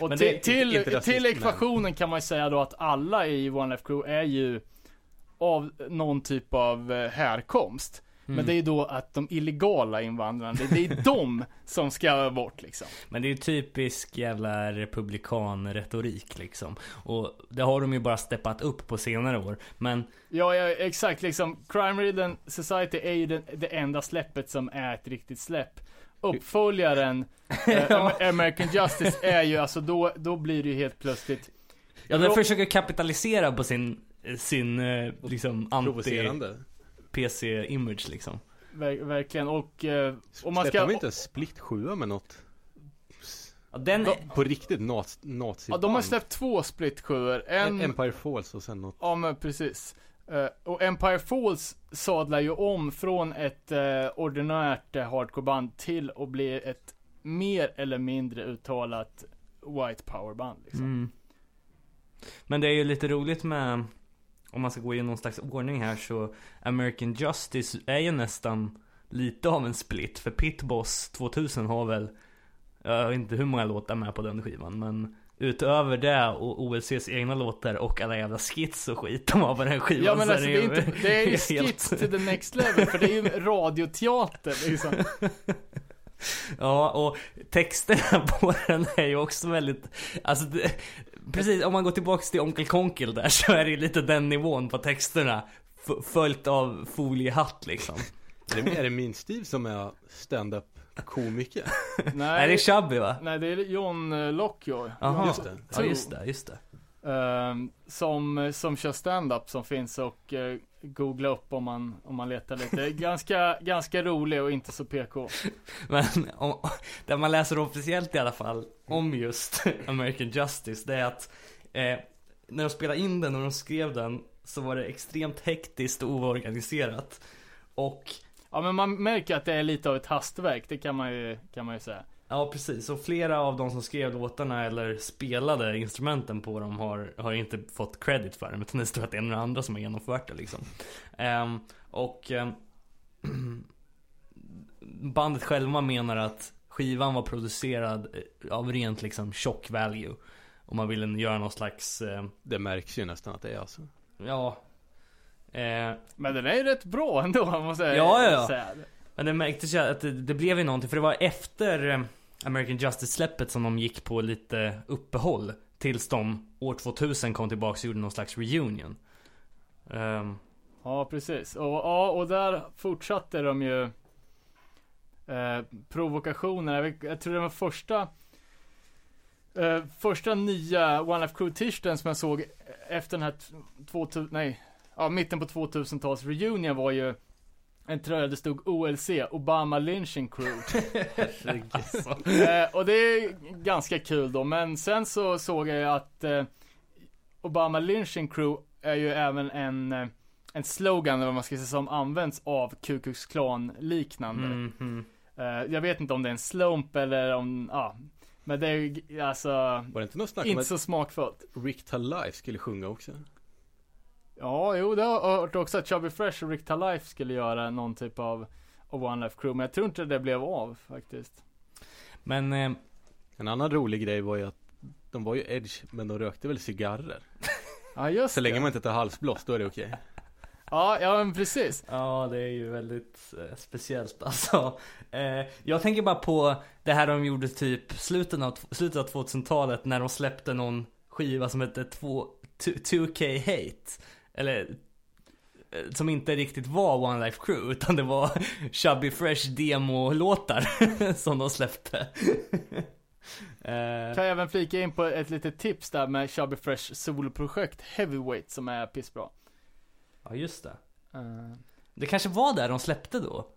och till, till, till ekvationen kan man ju säga då att alla i One Life Crew är ju av någon typ av eh, härkomst. Mm. Men det är då att de illegala invandrarna, det är de som ska bort liksom. Men det är ju typisk jävla republikanretorik liksom. Och det har de ju bara steppat upp på senare år. Men... Ja, ja exakt liksom. Crime Ridden Society är ju det, det enda släppet som är ett riktigt släpp. Uppföljaren, eh, American Justice är ju alltså då, då blir det ju helt plötsligt Ja, den försöker kapitalisera på sin, sin eh, liksom anti... Provocerande. PC-image liksom. Ver verkligen och... Eh, om man ska... de inte en split 7 med något? Ja, den är... På riktigt naz nazi Ja, de har släppt två split 7 en... Empire Falls och sen något. Ja, men precis. Uh, och Empire Falls sadlar ju om från ett uh, ordinärt uh, hardcoreband till att bli ett mer eller mindre uttalat white power-band liksom. Mm. Men det är ju lite roligt med om man ska gå i någon slags ordning här så American Justice är ju nästan lite av en split. För Pitboss 2000 har väl, jag vet inte hur många låtar med på den skivan men Utöver det och OLCs egna låtar och alla jävla skits och skit de har på den skivan Ja men alltså det är, inte, det är ju skits to the next level för det är ju radioteater liksom Ja och texterna på den är ju också väldigt Alltså det, Precis, om man går tillbaks till Onkel Konkel där så är det ju lite den nivån på texterna. Följt av foliehatt liksom. Är det, är det min stil som är stand-up komiker? Nej, är det Chubby va? Nej, det är John eh, Lockjaw. Jaha, just det. Ja, just det, just det. Uh, som, som kör stand-up som finns och uh, googla upp om man, om man letar lite. Ganska, ganska rolig och inte så PK. Men om, det man läser officiellt i alla fall om just American Justice, det är att eh, när de spelade in den och de skrev den så var det extremt hektiskt och oorganiserat. Och Ja men man märker att det är lite av ett hastverk, det kan man ju, kan man ju säga. Ja precis, och flera av de som skrev låtarna eller spelade instrumenten på dem har, har inte fått credit för det. Utan det står att det är några andra som har genomfört det liksom. Um, och um, bandet själva menar att skivan var producerad eh, av rent liksom shock value. Och man ville göra någon slags... Uh, det märks ju nästan att det är alltså. Ja. Uh, Men den är ju rätt bra ändå, måste jag ja, ja, ja. säga. Men det märktes ju att det, det blev ju någonting, för det var efter American Justice-släppet som de gick på lite uppehåll. Tills de år 2000 kom tillbaka och gjorde någon slags reunion. Um. Ja, precis. Och, ja, och där fortsatte de ju eh, provokationerna. Jag, tror det var första eh, första nya One Life Crew t-shirten som jag såg efter den här 2000, nej, ja, mitten på 2000-tals reunion var ju en tröja det stod OLC, Obama Lynching Crew. eh, och det är ganska kul då, men sen så såg jag att eh, Obama Lynching Crew är ju även en, eh, en slogan, eller vad man ska säga, som används av Ku Klux Klan liknande. Mm -hmm. eh, jag vet inte om det är en slump eller om, ja. Men det är ju alltså, var det inte, något snack inte så smakfullt. Rick Life skulle sjunga också. Ja, jo, det har jag hört också att Chubby Fresh och Rick Talife skulle göra någon typ av, av One Life Crew. Men jag tror inte det blev av faktiskt. Men eh... En annan rolig grej var ju att de var ju edge, men de rökte väl cigarrer. ja, just Så det. länge man inte tar halsblås, då är det okej. Okay. Ja, ja men precis. Ja, det är ju väldigt eh, speciellt alltså. Eh, jag tänker bara på det här de gjorde typ slutet av, slutet av 2000-talet när de släppte någon skiva som hette 2, 2K Hate. Eller eh, som inte riktigt var One Life Crew utan det var Chubby Fresh demo-låtar som de släppte. Eh, Kan jag även flika in på ett litet tips där med Chubby Fresh soloprojekt Heavyweight som är pissbra. ja just det. Eh, Det kanske var där de släppte då?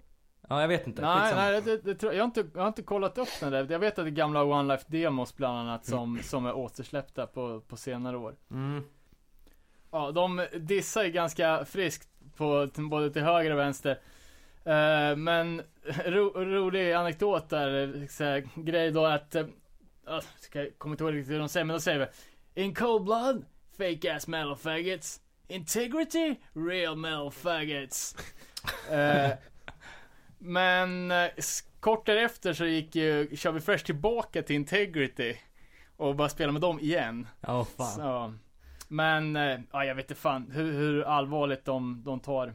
Ja jag vet inte. nej, nej det, det, jag, har inte, jag har inte kollat upp den där. Jag vet att det är gamla One Life demos bland annat som, som är återsläppta på, på senare år. Mm. Ja, de dissar ju ganska friskt på både till höger och vänster. Eh, men ro, rolig anekdot där, så här, grej då att, uh, jag kommer inte ihåg riktigt hur de säger, men de säger väl In cold blood, fake ass metal faggots. Integrity, real metal faggots. Eh, men kort därefter så gick ju Chubby Fresh tillbaka till Integrity. Och bara spelade med dem igen. Ja fan. Så, men, eh, ja jag vet inte fan hur, hur allvarligt de, de tar,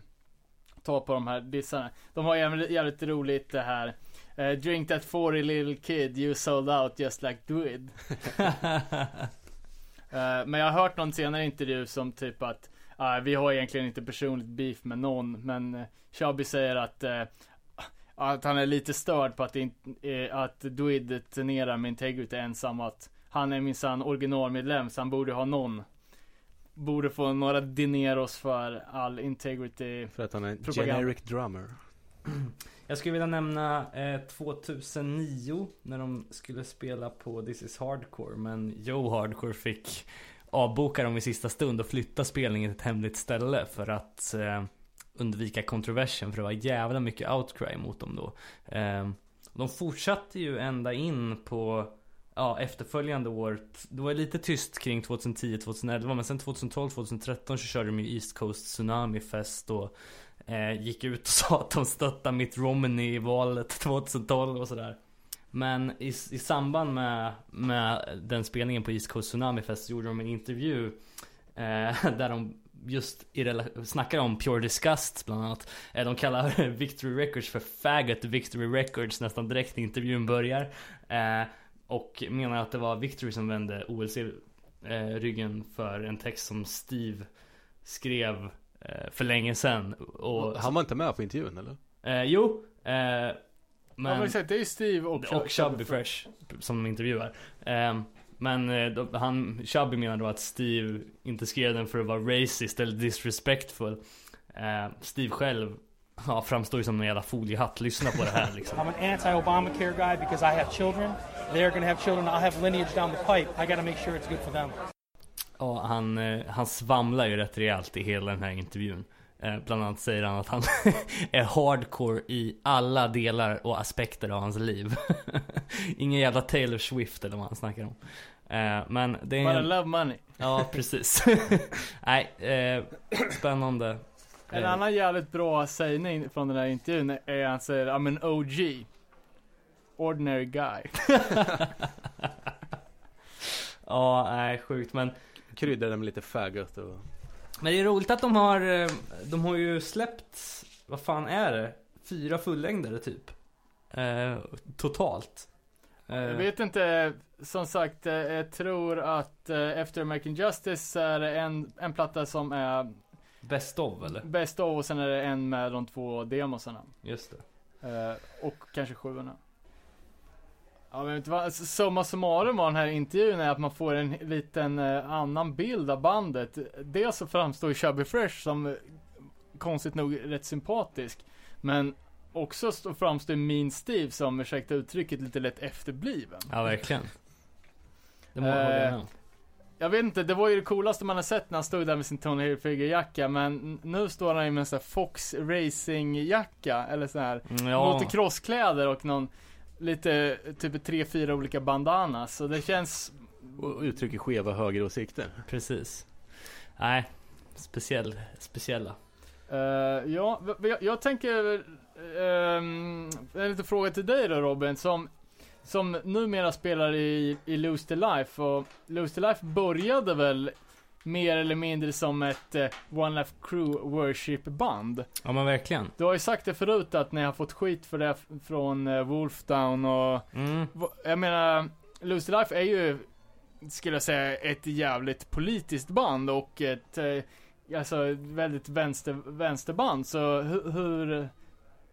tar på de här dissarna. De har jävligt, jävligt roligt det här. eh, drink that 40 little kid you sold out just like Druid. Eh, men jag har hört någon senare intervju som typ att ah, vi har egentligen inte personligt beef med någon men uh, Chubby säger att att han är lite störd på att, eh, att Druid turnerar med Integrity ensam att han är minsann originalmedlem så han borde ha någon Borde få några dineros för all integrity För att han är en Propaganda. generic drummer. Jag skulle vilja nämna eh, 2009 när de skulle spela på This is Hardcore men Joe Hardcore fick avboka dem i sista stund och flytta spelningen till ett hemligt ställe för att eh, undvika kontroversen för det var jävla mycket outcry mot dem då. Eh, de fortsatte ju ända in på Ja, efterföljande år. Det var lite tyst kring 2010-2011 men sen 2012-2013 så körde de ju East Coast Tsunami Fest och eh, gick ut och sa att de stöttar Mitt Romney i valet 2012 och sådär. Men i, i samband med, med den spelningen på East Coast Tsunami Fest så gjorde de en intervju eh, där de just i rela- snackar om Pure Disgust bland annat. Eh, de kallar Victory Records för Faggot Victory Records nästan direkt när intervjun börjar. Eh, och menar att det var Victory som vände OLC eh, ryggen för en text som Steve skrev eh, för länge sedan. Och, Han var inte med på intervjun eller? eh, jo, eh, Ja men, men exakt, det är Steve och, och Chubby Fresh som intervjuar. Eh, men eh, då, han, Chubby menar då att Steve inte skrev den för att vara racist eller disrespectful. Eh, Steve själv ja, framstår ju som en jävla foliehatt. Lyssna på det här liksom. I'm an anti-Obamacare guy because I have children. They're to have children. I'll have lineage down the pipe. I got to make sure it's good for them. Ja, han, eh, han svamlar ju rätt rejält i hela den här intervjun. Eh, bland annat säger han att han är hardcore i alla delar och aspekter av hans liv. Ingen jävla Taylor Swift eller vad han snackar om. Eh, men det är Bara en... love money. Ja, precis. Nej, spännande. En Eh, annan jävligt bra sägning från den här intervjun är han säger I'm an OG. Ordinary guy. Ja, nej sjukt men Kryddade med lite faggot och... Men det är roligt att de har, eh, de har ju släppt, vad fan är det? Fyra fullängdare typ. Eh, totalt. Eh, Jag vet inte, som sagt, jag tror att efter American Justice är det en, en platta som är Best of eller? bäst av och sen är det en med de två demosarna. Just det. Eh, och kanske sjuorna. Ja men vet vad, summa summarum av den här intervjun är att man får en liten eh, annan bild av bandet. Dels så framstår Chubby Fresh som eh, konstigt nog rätt sympatisk. Men också så framstår Mean Steve som, ursäkta uttrycket, lite lätt efterbliven. Ja verkligen. Det må Eh, jag vet inte, det var ju det coolaste man har sett när han stod där med sin Tony Hilfiger-jacka, men nu står han ju med en sån här Fox Racing-jacka, eller så här Mm, Ja, motocrosskläder och någon lite, typ tre, fyra olika bandanas. Så det känns, och uttrycker skeva högeråsikter. precis. Nej, speciell, speciella. eh, ja, jag, jag tänker, um, en liten fråga till dig då Robin, som, som numera spelar i, i Lose the Life, och Lose the Life började väl mer eller mindre som ett eh, One Life Crew Worship band. Ja men verkligen. Du har ju sagt det förut att ni har fått skit för det från eh, Wolfdown och Mm. Jag menar, Lose the Life är ju, skulle jag säga, ett jävligt politiskt band och ett, eh, alltså väldigt vänster, vänsterband. Så hur, hur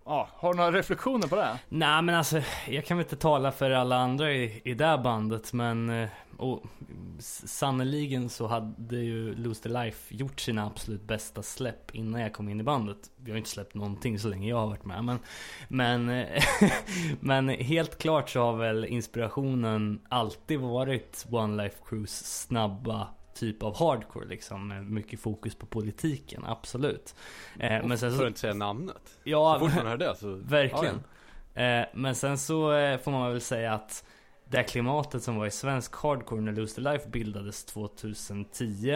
ja, har du några reflektioner på det? Nej men alltså, jag kan väl inte tala för alla andra i, i det här bandet men eh, och, Sannoliken så hade ju Lose the Life gjort sina absolut bästa släpp innan jag kom in i bandet. Vi har inte släppt någonting så länge jag har varit med men Men, eh, men helt klart så har väl inspirationen alltid varit One Life Crews snabba typ av hardcore liksom. Med mycket fokus på politiken, absolut. Eh, men sen För så, att inte säga namnet. ja, Så fort man hör det så Verkligen. Eh, men sen så eh, får man väl säga att det här klimatet som var i svensk hardcore när Lose the Life bildades 2010.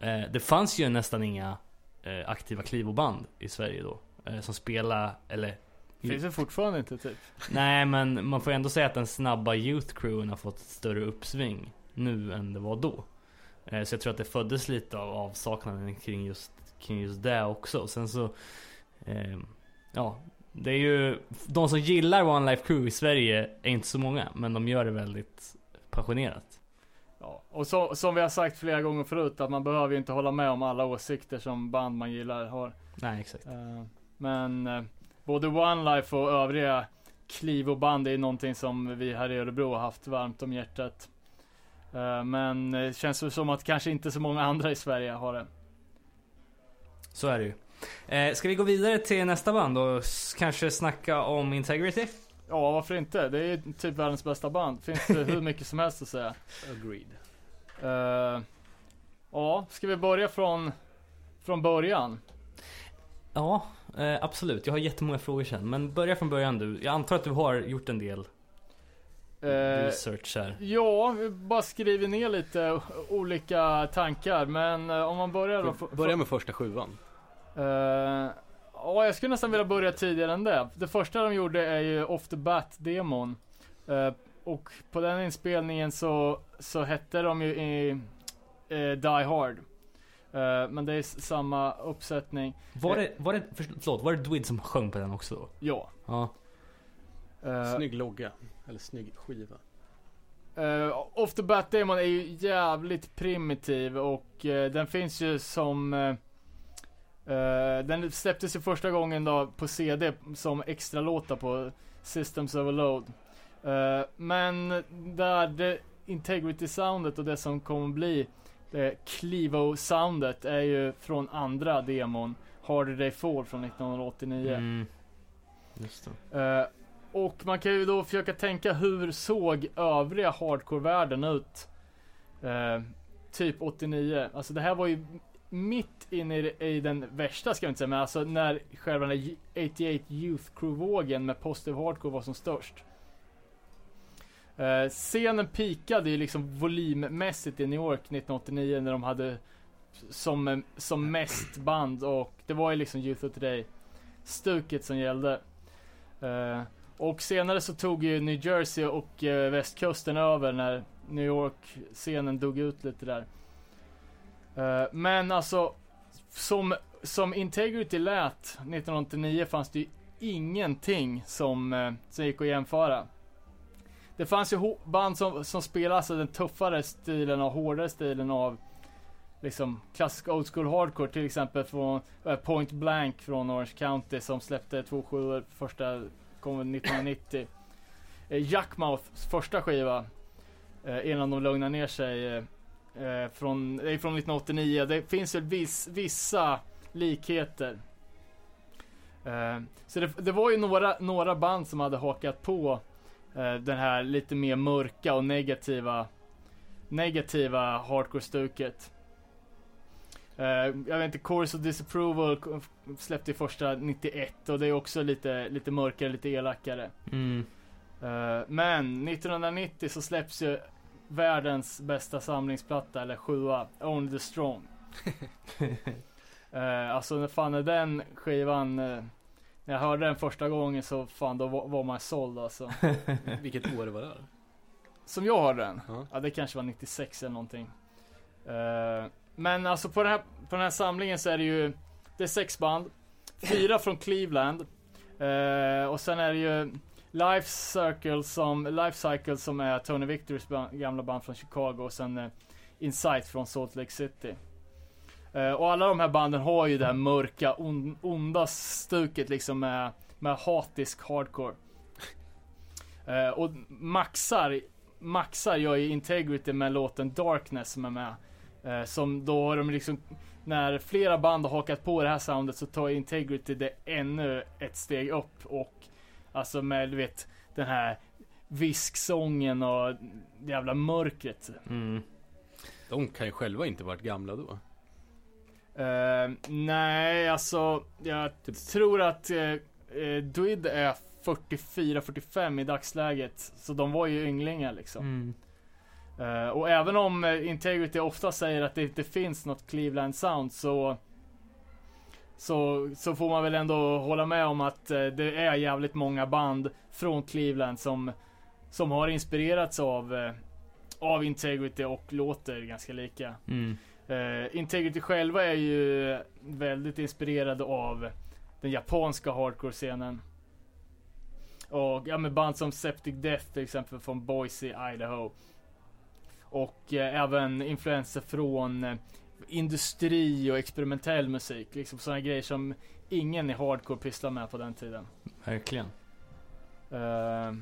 Eh, det fanns ju nästan inga eh, aktiva klivoband i Sverige då. Eh, som spelade, eller Finns det fortfarande inte typ? Nej men man får ändå säga att den snabba youth crewen har fått ett större uppsving nu än det var då. Eh, Så jag tror att det föddes lite av avsaknaden kring just, kring just det också. Sen så, eh, ja. Det är ju, de som gillar One Life Crew i Sverige är inte så många. Men de gör det väldigt passionerat. Ja, och så, som vi har sagt flera gånger förut att man behöver ju inte hålla med om alla åsikter som band man gillar har. Nej exakt. Eh, men både One Life och övriga Clivo-band är någonting som vi här i Örebro har haft varmt om hjärtat. Eh, men det känns som att kanske inte så många andra i Sverige har det. Så är det ju. Eh, ska vi gå vidare till nästa band och kanske snacka om Integrity? Ja, varför inte? Det är ju typ världens bästa band. Finns det hur mycket som helst att säga. Agreed. Eh, ja, ska vi börja från, från början? Ja, eh, absolut. Jag har jättemånga frågor sen. Men börja från början du. Jag antar att du har gjort en del research här. Ja, vi bara skriver ner lite olika tankar. Men eh, om man börjar då. Börja med första sjuan. Eh, ja, jag skulle nästan vilja börja tidigare än det. Det första de gjorde är ju Off the Bat-demon. Eh, och på den inspelningen så, så hette de ju i, eh, Die Hard. Eh, men det är samma uppsättning. Var det, var det, för- förlåt, var det Dwid som sjöng på den också då? Ja. Ja. Eh, Snygg logga. Eller snygg skiva. Uh, Off the Bat Demon är ju jävligt primitiv och eh, den finns ju som eh, eh, Den släpptes ju första gången då på CD som extra låtar på Systems Overload. Eh, men där det Integrity soundet och det som kommer bli det Clivo soundet är ju från andra demon Harder Day Fall från 1989. Mm. Just det. Och man kan ju då försöka tänka hur såg övriga hardcore-världen ut? Eh, typ 89. Alltså det här var ju mitt inne i, i den värsta ska jag inte säga, men alltså när själva den här 88 Youth Crew-vågen med positive hardcore var som störst. Eh, scenen pikade ju liksom volymmässigt i New York 1989 när de hade som, som mest band och det var ju liksom Youth of Today stuket som gällde. Eh, och senare så tog ju New Jersey och eh, västkusten över när New York-scenen dog ut lite där. Eh, men alltså, som, som Integrity lät 1989 fanns det ju ingenting som, eh, som gick att jämföra. Det fanns ju band som, som spelade alltså den tuffare stilen och hårdare stilen av liksom klassisk old school hardcore till exempel från eh, Point Blank från Orange County som släppte två sjuor första kom 1990. Eh, Jackmouths första skiva eh, innan de lugnar ner sig eh, eh från, det är från 1989. Det finns väl viss, vissa likheter. Eh, så det, det var ju några, några band som hade hakat på eh, den här lite mer mörka och negativa negativa hardcore-stuket. Eh, jag vet inte, Chorus of Disapproval släppte första 91 och det är också lite, lite mörkare, lite elakare. Mm. Eh, men 1990 så släpps ju världens bästa samlingsplatta, eller sjua, Only the Strong. Eh, alltså när fan är den skivan, eh, när jag hörde den första gången så fan då var, var man såld alltså. Vilket år var det? Som jag hörde den. Ja. Ja, det kanske var 96 eller någonting. Eh, men alltså på den, här, på den här samlingen så är det ju, det är sex band. Fyra från Cleveland. Eh, och sen är det ju Life Circle som, Life Cycle som är Tony Victors gamla band från Chicago och sen eh, Insight från Salt Lake City. Eh, och alla de här banden har ju det här mörka, on, onda stuket liksom med, med hatisk hardcore. Eh, och maxar, maxar gör ju Integrity med låten Darkness som är med. Eh, som då har de liksom, när flera band har hakat på det här soundet så tar Integrity det ännu ett steg upp och alltså med du vet den här visksången och det jävla mörkret. Mm. De kan ju själva inte varit gamla då. Eh, nej, alltså jag tror att uh, Dwid är 44-45 i dagsläget. Så de var ju ynglingar liksom. Mm. Eh, och även om uh, Integrity ofta säger att det inte finns något Cleveland Sound så så, så får man väl ändå hålla med om att uh, det är jävligt många band från Cleveland som, som har inspirerats av, av Integrity och låter ganska lika. Mm. Uh, Integrity själva är ju väldigt inspirerade av den japanska hardcore-scenen. Och ja, med band som Septic Death till exempel från Boise, Idaho. Och uh, även influenser från uh, industri och experimentell musik. Liksom sådana grejer som ingen i hardcore pysslar med på den tiden. Verkligen. Uh,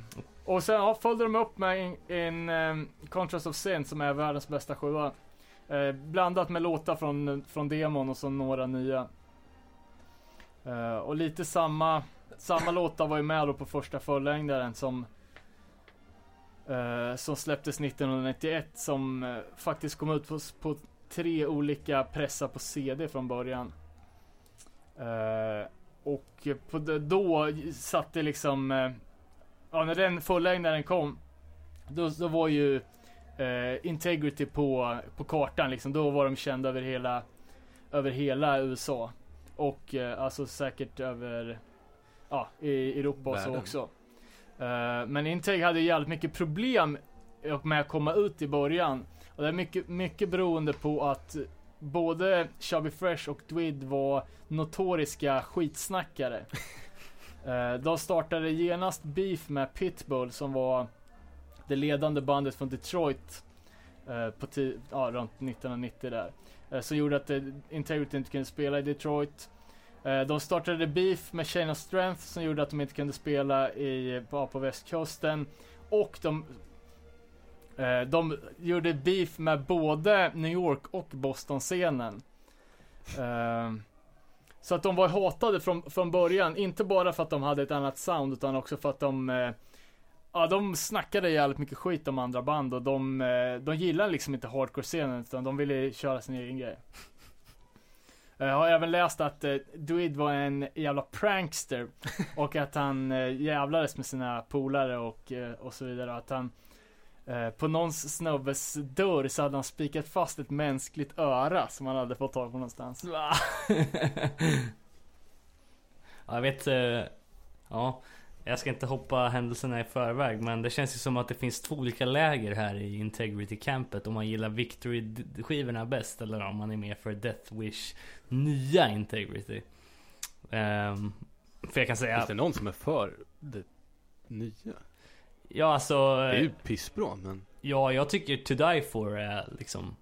och sen ja, följde de upp med en, en um, Contrast of Sin som är världens bästa sjua. Uh, blandat med låtar från, från demon och så några nya. Uh, och lite samma, samma låtar var ju med då på första fullängdaren som uh, som släpptes 1991 som eh, faktiskt kom ut på, på tre olika pressar på CD från början. Eh, och på det, då satte liksom ja, när den fullängdaren kom, då, då var ju Integrity på, på kartan liksom. Då var de kända över hela, över hela USA. Och alltså säkert över, ja, i Europa och så också. Eh, men Integ hade jävligt mycket problem med att komma ut i början. Och det är mycket, mycket beroende på att både Chubby Fresh och Dwid var notoriska skitsnackare. Uh, de startade genast beef med Pitbull som var det ledande bandet från Detroit uh, på ja, runt 1990 där. Som gjorde att Integrity inte kunde spela i Detroit. Eh, de startade beef med Chain of Strength som gjorde att de inte kunde spela i, på, på västkusten. Och de eh, de gjorde beef med både New York och Boston-scenen. Eh, så att de var hatade från, från början, inte bara för att de hade ett annat sound utan också för att de eh, Ja de snackade jävligt mycket skit om andra band och de, eh, de gillade liksom inte hardcore-scenen utan de ville köra sin egen grej. Jag har även läst att eh, Druid var en jävla prankster och att han eh, jävlades med sina polare och, eh, och så vidare. Att han eh, på någons snubbes dörr så hade han spikat fast ett mänskligt öra som han hade fått tag på någonstans. ja, jag vet, eh, ja. Jag ska inte hoppa händelserna i förväg men det känns ju som att det finns två olika läger här i Integrity Campet. Om man gillar Victory skivorna bäst eller om man är med för Death Wish nya Integrity. Um, för jag kan säga... Finns det någon som är för det nya? Ja alltså... Det är ju pissbra men... Ja, jag tycker To Die For är liksom...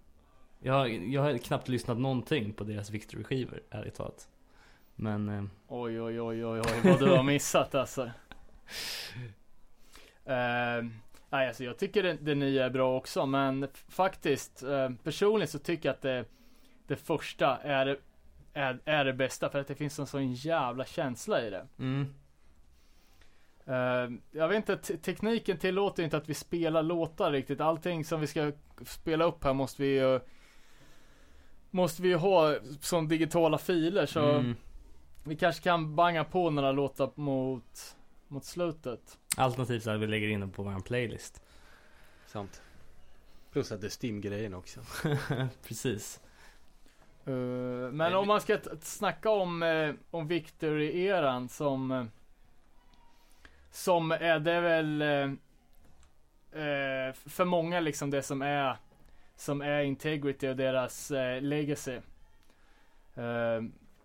Jag, jag har knappt lyssnat någonting på deras Victory-skivor, ärligt talat. Men... Eh... Oj, oj, oj, oj, oj, vad du har missat alltså. Uh, nej, alltså jag tycker det, det nya är bra också, men faktiskt uh, personligen så tycker jag att det, det första är, är, är det bästa för att det finns en sån jävla känsla i det. Mm. Uh, jag vet inte, tekniken tillåter inte att vi spelar låtar riktigt. Allting som vi ska spela upp här måste vi ju Måste vi ju ha som digitala filer så mm. Vi kanske kan banga på några låtar mot Mot slutet. Alternativt så att vi lägger in dem på vår playlist. Sant. Plus att det är Steam-grejen också. Precis. Uh, men om man ska snacka om, uh, om Victory-eran som uh, som är, det väl för många liksom det som är som är integrity och deras legacy.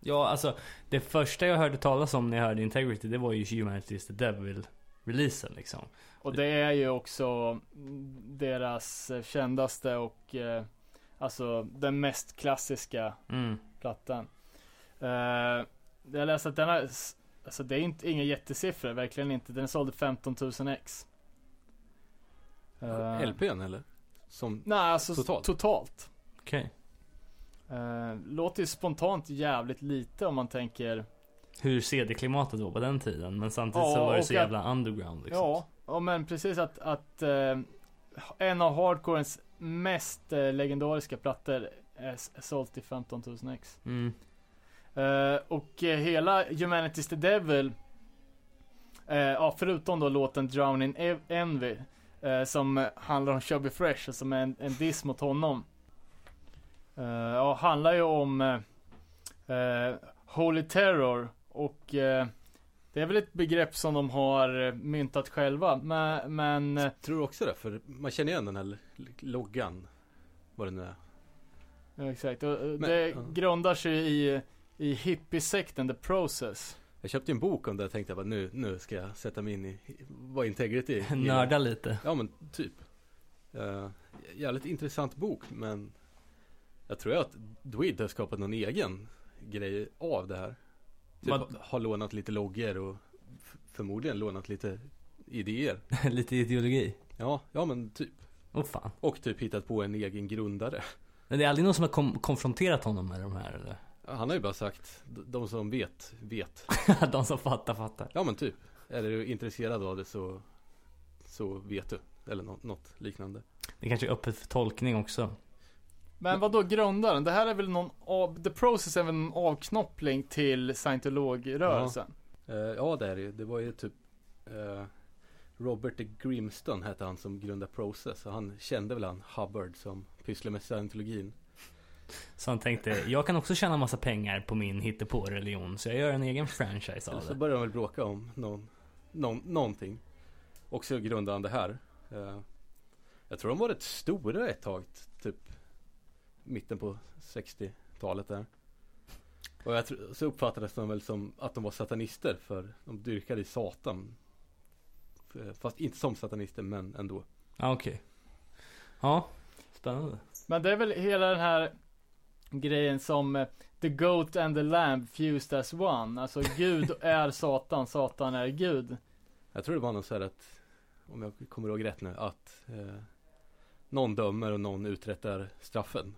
Eh, ja, alltså det första jag hörde talas om när jag hörde integrity det var ju Humanities the Devil releasen liksom. Och det är ju också deras kändaste och eh, Alltså den mest klassiska Mm. plattan. Uh, jag läste att den har, alltså det är inte, inga jättesiffror, verkligen inte. Den sålde 15 000 ex. Eh, LPn eller? Som, Nej, alltså Totalt? totalt. Okej. Eh, låter ju spontant jävligt lite om man tänker Hur CD-klimatet var på den tiden. Men samtidigt Ja, så var det så att- jävla underground liksom. Ja, ja men precis att, att eh, en av hardcorens mest eh, legendariska plattor är, är sålt till 15 000 ex. Mm. Eh, och eh, hela Humanity's the Devil, eh, ja förutom då låten Drowning Ev- Envy, eh, som handlar om Chubby Fresh och som är en, en diss mot honom. Eh, ja, handlar ju om eh, Holy Terror och eh, det är väl ett begrepp som de har myntat själva, men, men eh, tror också det, för man känner igen den här loggan. Vad det nu är. ja, exakt. Och, Men- det ja. grundar sig i, i hippiesekten The Process. Jag köpte en bok om det och tänkte jag bara nu, nu ska jag sätta mig in i vad integrity är. Nörda lite. Ja men typ. Uh, jävligt intressant bok men jag tror att Dweed har skapat någon egen grej av det här. Typ Vad- har lånat lite loggor och förmodligen lånat lite idéer. lite ideologi. Ja, ja men typ. Åh fan. Och typ hittat på en egen grundare. Men det är aldrig någon som har kom- konfronterat honom med de här eller? Han har ju bara sagt, de som vet, vet. de som fattar, fattar. Ja men typ. Är du intresserad av det så, så vet du. Eller nå- något liknande. Det kanske är öppet för tolkning också. Men vad då grundaren? Det här är väl någon av, The Process är väl en avknoppling till scientologrörelsen? Eh, ja det är det ju. Det var ju typ eh, Robert de Grimston hette han som grundade Process. Och han kände väl han Hubbard som pysslar med scientologin. Så han tänkte, jag kan också tjäna massa pengar på min hittepå-religion. Så jag gör en egen franchise av Så det. började de väl bråka om någon, någon, någonting. Och så grundade han det här. Eh, jag tror de var rätt stora ett tag. Typ mitten på 60-talet där. Och jag tror, så uppfattades de väl som att de var satanister för de dyrkade i Satan. Fast inte som satanister men ändå. Ja, okej. Ja, spännande. Men det är väl hela den här grejen som eh, The Goat and the Lamb fused as one. Alltså Gud är Satan, Satan är Gud. Jag tror det var något så här att, om jag kommer ihåg rätt nu, att eh, någon dömer och någon uträttar straffen.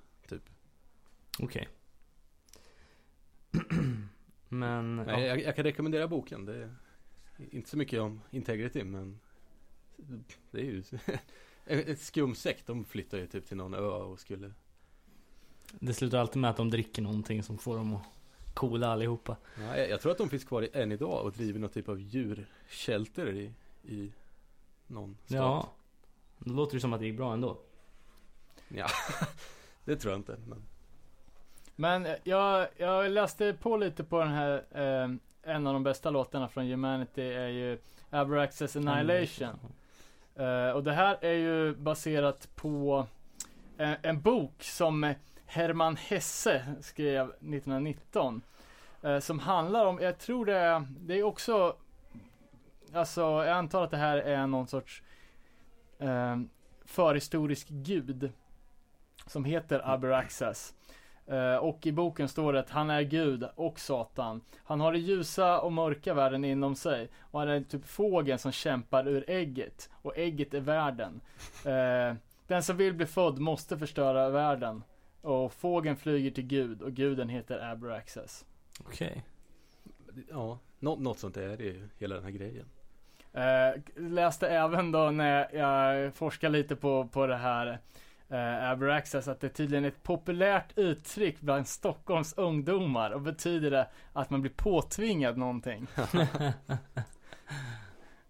Okej. Men, Men ja. jag, jag kan rekommendera boken. Det är inte så mycket om integrity men det är ju ett skum sekt. De flyttar ju typ till någon ö och skulle det slutar alltid med att de dricker någonting som får dem att coola allihopa. ja, jag, jag tror att de finns kvar än idag och driver någon typ av djurshelter i, i någon stat. Ja. Då låter det som att det gick bra ändå. ja. det tror jag inte. Men Men eh, jag, jag läste på lite på den här, eh, en av de bästa låtarna från Humanity är ju Abraxas Annihilation. Eh, och det här är ju baserat på en, en bok som Hermann Hesse skrev 1919. eh, som handlar om, jag tror det är, det är också, alltså jag antar att det här är någon sorts eh, förhistorisk gud. Som heter Abraxas. Eh, och i boken står det att han är Gud och Satan. Han har det ljusa och mörka världen inom sig. Och han är typ fågeln som kämpar ur ägget. Och ägget är världen. Eh, den som vill bli född måste förstöra världen. Och fågeln flyger till Gud och guden heter Abraxas. Okej. ja, nå, något sånt är det ju hela den här grejen. Eh, läste även då när jag forskade lite på, på det här eh, Abraxas att det är tydligen ett populärt uttryck bland Stockholms ungdomar och betyder det att man blir påtvingad någonting.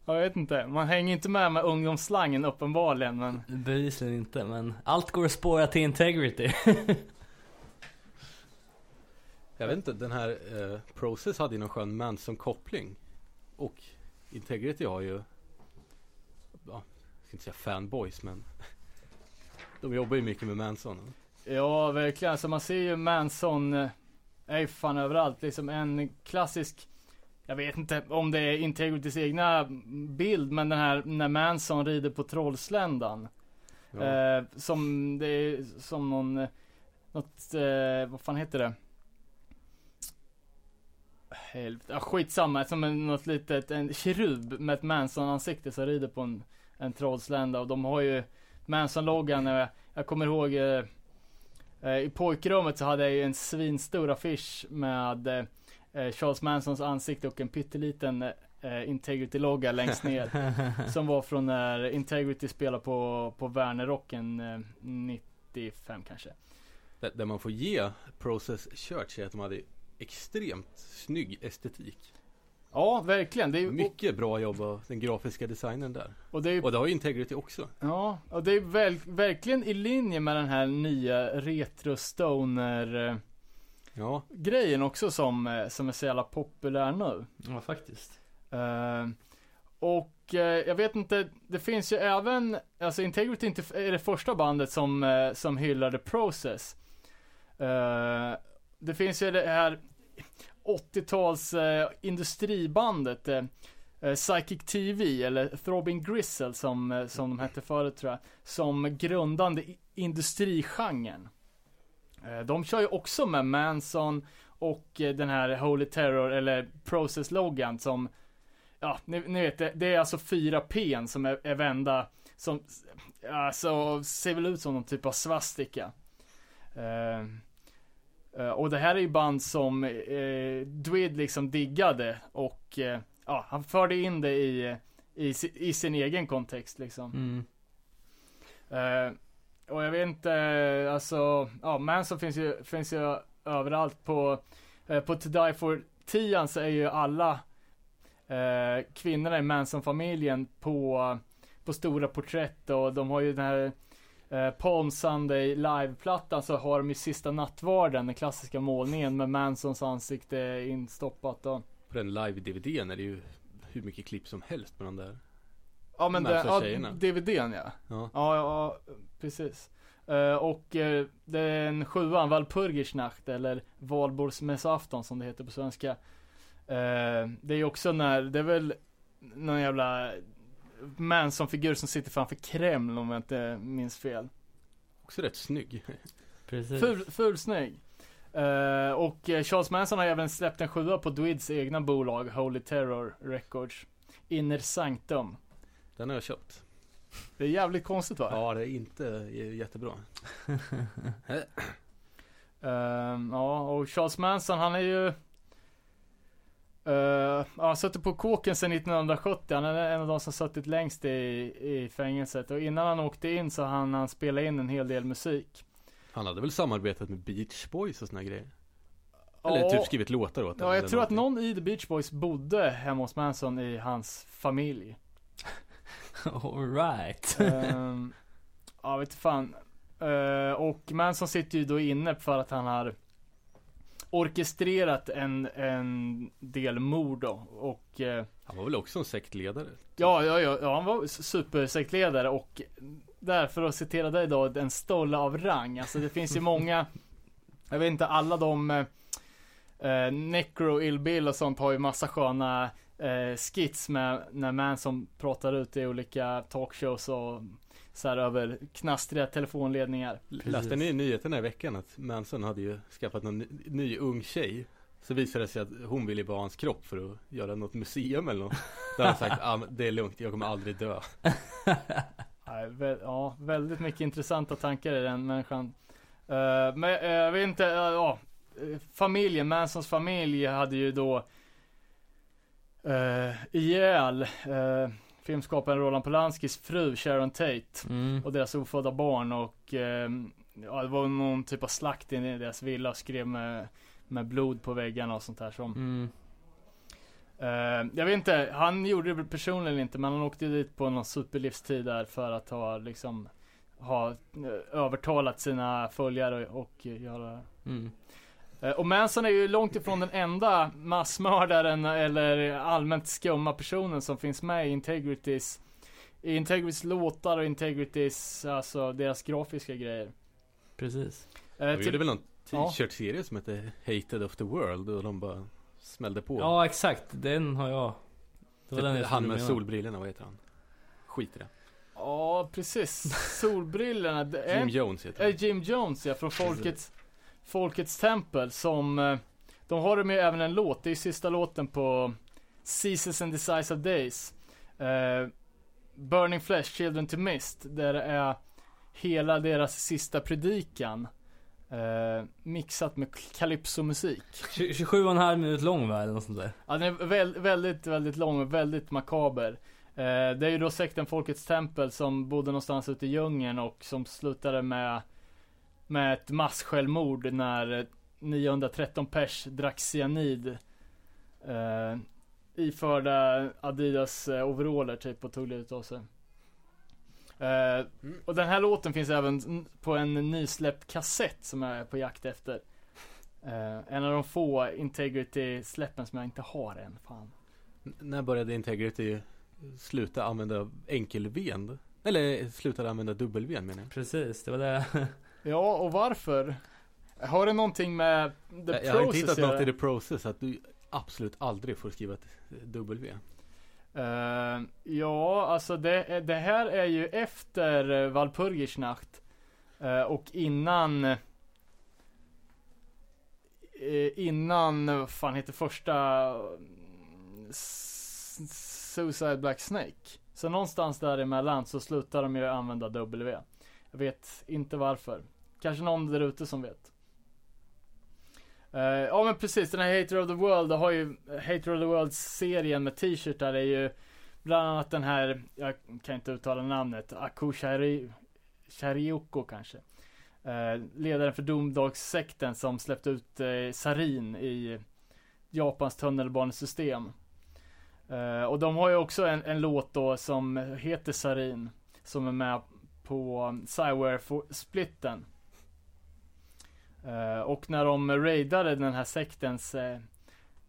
jag vet inte, man hänger inte med med ungdomsslangen uppenbarligen men Bevisligen inte, men allt går att spåra till integrity. Jag vet inte, den här eh, Process hade ju någon skön Manson-koppling. Och Integrity har ju, ja, jag ska inte säga fanboys men de jobbar ju mycket med Manson. Ja, verkligen. Alltså man ser ju Manson eh, är ju fan överallt. Liksom en klassisk, jag vet inte om det är Integritys egna bild, men den här när Manson rider på Trollsländan. Ja. Eh, som det är som någon, något, eh, vad fan heter det? Helvete, ja, skitsamma, som en, något litet, en kerub med ett Manson-ansikte som rider på en, en trollslända och de har ju Manson-loggan, eh, jag kommer ihåg eh, eh, i pojkrummet så hade jag ju en svinstor affisch med Charles Mansons ansikte och en pytteliten Integrity-logga längst ner. som var från när Integrity spelade på, på Wernerrocken eh, 95 kanske. Det, det man får ge Process Church är att de hade extremt snygg estetik. Ja, verkligen. Det är, och, Mycket bra jobb av den grafiska designen där. och det är, Och det har ju Integrity också. ja, och det är väl, verkligen i linje med den här nya retro stoner eh, Ja, grejen också som, eh, som är så jävla populär nu. Ja, faktiskt. Eh, och eh, jag vet inte, det finns ju även, alltså Integrity är inte är det första bandet som, uh, som hyllade Process. Det finns ju det här 80-tals eh, industribandet eh, eh Psychic TV eller Throbbing Gristle som, eh, som de hette förut tror jag. Som grundande industrigenren. Eh, de kör ju också med Manson och eh, den här Holy Terror eller Process-loggan som Ja, ni, ni vet det, det är alltså fyra P som är, är vända som Alltså ser väl ut som någon typ av svastika. Eh, och det här är ju band som eh, Dwid liksom diggade och eh, ja, han förde in det i, i, i sin egen kontext liksom. Mm. Eh, och jag vet inte, eh, alltså, ja, Manson finns ju, finns ju överallt på, eh, på To Die For 10 så är ju alla eh, kvinnorna i Manson-familjen på, på stora porträtt och de har ju den här eh, Palm Sunday live-plattan så har de ju Sista Nattvarden, den klassiska målningen med Mansons ansikte instoppat och på den live-DVDn är det ju hur mycket klipp som helst med de där. Ja men det, ja. DVDn ja. Ja. Ja, ja, precis. Eh, och uh, den sjuan, Walpurgisnacht eller Valborgsmässoafton som det heter på svenska. Eh, det är ju också när, det är väl någon jävla Manson-figur som sitter framför Kreml om jag inte minns fel. Också rätt snygg. Precis. Ful, fulsnygg. Eh, och eh, Charles Manson har även släppt en sjua på Dwids egna bolag, Holy Terror Records. Inner Sanctum. Den har jag köpt. Det är jävligt konstigt va? Ja, det är inte jättebra. Ehm, ja, och Charles Manson han är ju Uh, ja, han suttit på kåken sedan 1970. Han är en av de som suttit längst i, i fängelset. Och innan han åkte in så hann han spela in en hel del musik. Han hade väl samarbetat med Beach Boys och såna grejer? Eller Ja, typ skrivit låtar åt dem Ja, jag tror att någonting. någon i The Beach Boys bodde hemma hos Manson i hans familj. Alright. Ehm, ja, vet fan. Eh, och Manson sitter ju då inne för att han har orkestrerat en, en del mord då. Och eh, Han var väl också en sektledare? ja, ja, ja, ja, han var supersektledare och där för att citera dig då, en stolle av rang. Alltså det finns ju många, jag vet inte, alla de eh, eh, Necro, Ill Bill och sånt har ju massa sköna eh, skits med när Manson pratar ut i olika talkshows och så här över knastriga telefonledningar. Läste ni i nyheterna i veckan att Manson hade ju skaffat någon ny, ny ung tjej? Så visade det sig att hon ville bara ha hans kropp för att göra något museum eller något. Där han sagt, ah, det är lugnt, jag kommer aldrig dö. Ja, väldigt mycket intressanta tankar i den människan. Eh, men eh, jag vet inte, eh, ja. familjen, Mansons familj hade ju då ihjäl filmskaparen Roland Polanskis fru Sharon Tate Mm. och deras ofödda barn och eh, ja, det var någon typ av slakt i deras villa och skrev med, med blod på väggarna och sånt där som Mm. Eh, jag vet inte, han gjorde det personligen inte men han åkte dit på någon superlivstid där för att ha liksom ha eh, övertalat sina följare och, och göra Mm. Eh, Och Manson är ju långt ifrån den enda massmördaren eller allmänt skumma personen som finns med i Integritys i Integritys låtar och Integritys, alltså deras grafiska grejer. Precis. Eh, De gjorde väl någon Ja. t-shirt-serie som hette Hated of the World och de bara smällde på. Ja, exakt. Den har jag. Det var Typ den jag han med solbrillorna, vad heter han? Skit i det. Ja, precis. Solbrillorna. Jim Jones heter är han. Jim Jones ja, från Folkets, Folkets Tempel som, eh, de har de ju även en låt, det är sista låten på Seasons and Decisive Days. Eh, Burning Flesh, Children to Mist, där det är hela deras sista predikan. Eh, mixat med calypso-musik. 27,5 minut lång va, eller något sånt där? Ja, den är väl, väldigt, väldigt lång och väldigt makaber. Eh, det är ju då sekten Folkets Tempel som bodde någonstans ute i djungeln och som slutade med, med ett massjälvmord när 913 pers drack cyanid. Eh, iförda Adidas eh, overaller typ och tog livet av sig. Eh, och den här låten finns även på en nysläppt kassett som jag är på jakt efter. Eh, en av de få Integrity-släppen som jag inte har än. Fan. N- När började Integrity sluta använda enkelven? Eller slutade använda dubbelven menar jag. Precis, det var det. Ja, och varför? Har det någonting med the Jag, jag har inte process hittat något i the process att du absolut aldrig får skriva ett W. Eh, ja, alltså det, det här är ju efter uh, Walpurgisnacht. Eh, och innan eh, Innan, vad fan heter första Suicide Black Snake. Så någonstans däremellan så slutar de ju använda W. Jag vet inte varför. Kanske någon där ute som vet. Uh, ja men precis, den här Hater of the World, har ju Hater of the World-serien med t-shirtar är ju Bland annat den här, jag kan inte uttala namnet, Aku Sharioko kanske. Uh, ledaren för domdagssekten som släppte ut uh, sarin i Japans tunnelbanesystem. Uh, och de har ju också en, en låt då som heter Sarin. Som är med på Cyware-splitten. Eh, och när de raidade den här sektens eh,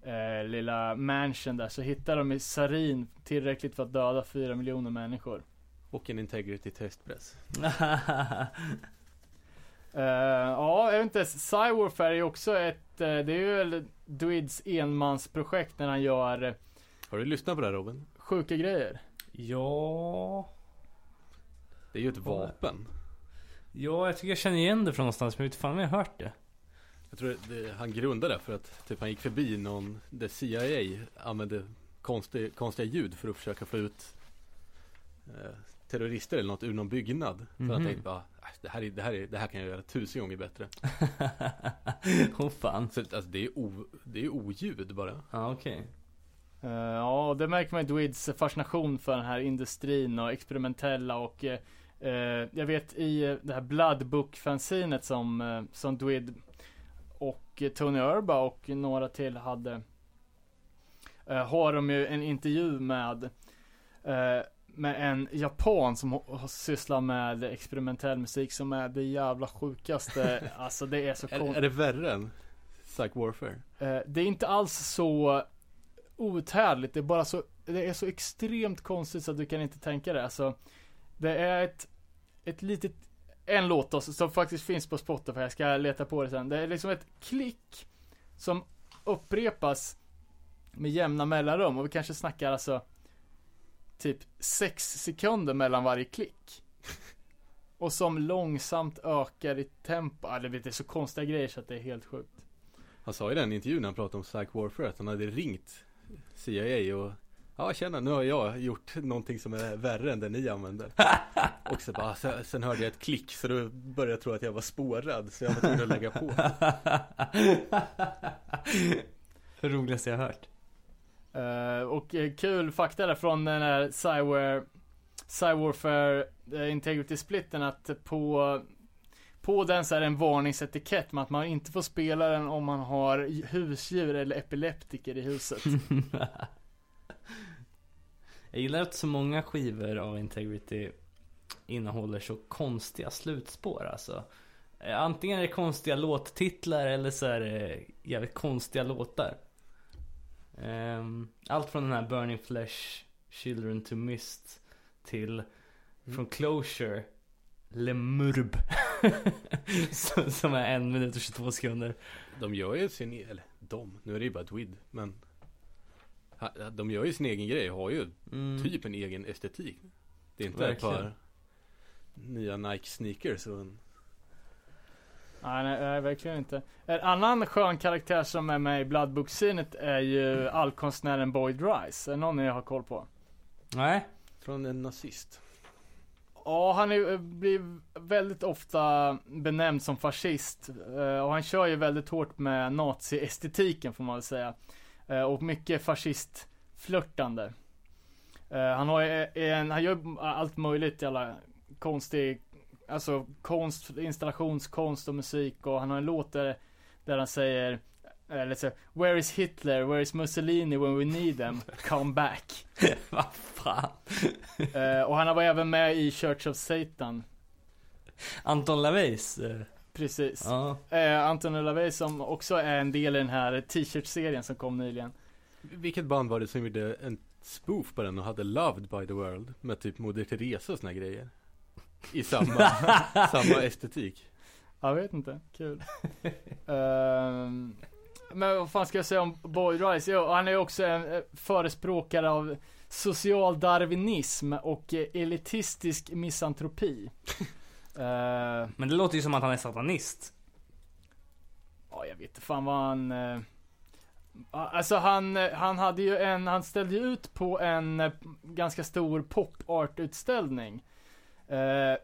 eh, lilla mansion där så hittade de i sarin tillräckligt för att döda fyra miljoner människor. Och en Integrity testpress. Ja, jag vet inte. Cywarfare är ju också ett, det är ju Dwids enmansprojekt när han gör Har du lyssnat på det här Robin? sjuka grejer. ja... Det är ju ett vapen. Ja, jag tycker jag känner igen det från någonstans, men jag vet fan om jag har hört det. Jag tror det, han grundade det för att typ han gick förbi någon där CIA använde konstig, konstiga ljud för att försöka få ut eh, terrorister eller något ur någon byggnad. För Mhm. han tänkte bara, "Äh, det här, är, det, här är, det här kan jag göra tusen gånger bättre. Åh fan. Så alltså, det, är o, det är oljud bara. Ja, okej. Eh, ja, det märker man i Dwids fascination för den här industrin och experimentella och eh, jag vet i eh, det här Blood Book-fanzinet som, eh, som Dwid och eh, Tony Urba och några till hade eh, har de ju en intervju med eh, med en japan som sysslat med experimentell musik som är det jävla sjukaste. alltså det är så Är, konstigt. är det värre än Psych Warfare? Eh, det är inte alls så outhärdligt. Det är bara så, det är så extremt konstigt så att du kan inte tänka det. Alltså, det är ett, ett litet, en låt då, som faktiskt finns på Spotify. Jag ska leta på det sen. Det är liksom ett klick som upprepas med jämna mellanrum. Och vi kanske snackar alltså typ sex sekunder mellan varje klick. Och som långsamt ökar i tempo. Ja, det är så konstiga grejer så att det är helt sjukt. Han sa i den intervjun när han pratade om Psych Warfare att han hade ringt CIA och Ja tjena, nu har jag gjort någonting som är värre än det ni använder Och så bara, sen, sen hörde jag ett klick så då började jag tro att jag var spårad så jag var tvungen att lägga på Det roligaste jag har hört. Eh, och eh, kul fakta där från den här Cyware Cywarfare uh, Integrity Splitten att på på den så är det en varningsetikett med att man inte får spela den om man har husdjur eller epileptiker i huset. Jag gillar att så många skivor av Integrity innehåller så konstiga slutspår alltså. Eh, Antingen är det konstiga låttitlar eller så är det jävligt konstiga låtar. Ehm, Allt från den här Burning Flesh, Children to Mist till från Closure, Lemurb. som, som är en minut och 22 sekunder. De gör ju sin, e- eller de, nu är det ju bara Dwid men De gör ju sin egen grej, har ju Mm. typ en egen estetik Det är inte Verkligen. ett par nya Nike sneakers och en Nej, nej, nej, verkligen inte. En annan skön karaktär som är med i Blood Book-scenet är ju allkonstnären Boyd Rice. Är någon ni har koll på? Nej. Från en nazist. Ja, han är, blir väldigt ofta benämnd som fascist. eh, Och han kör ju väldigt hårt med nazi-estetiken får man väl säga. Eh, Och mycket fascistflörtande. Eh, Han har en, han gör allt möjligt i alla konstig, alltså konst, installationskonst och musik och han har en låt där, där han säger eller så, Where is Hitler? Where is Mussolini when we need them? Come back. Vad fan. Eh, och han var även med i Church of Satan. Anton LaVeys. eh, Precis. Ja. Eh, Anton LaVey som också är en del i den här t-shirt-serien som kom nyligen. Vilket band var det som gjorde en spoof på den och hade Loved by the World? Med typ Moder Teresa och såna grejer. I samma, samma estetik. Jag vet inte, kul. Ehm, men vad fan ska jag säga om Boyd Rice? Jo, han är också en eh, förespråkare av social darwinism och eh, elitistisk misantropi. Eh, Men det låter ju som att han är satanist. Ja, jag vet inte fan vad han... Eh, alltså han, han hade ju en, han ställde ju ut på en ganska stor pop art utställning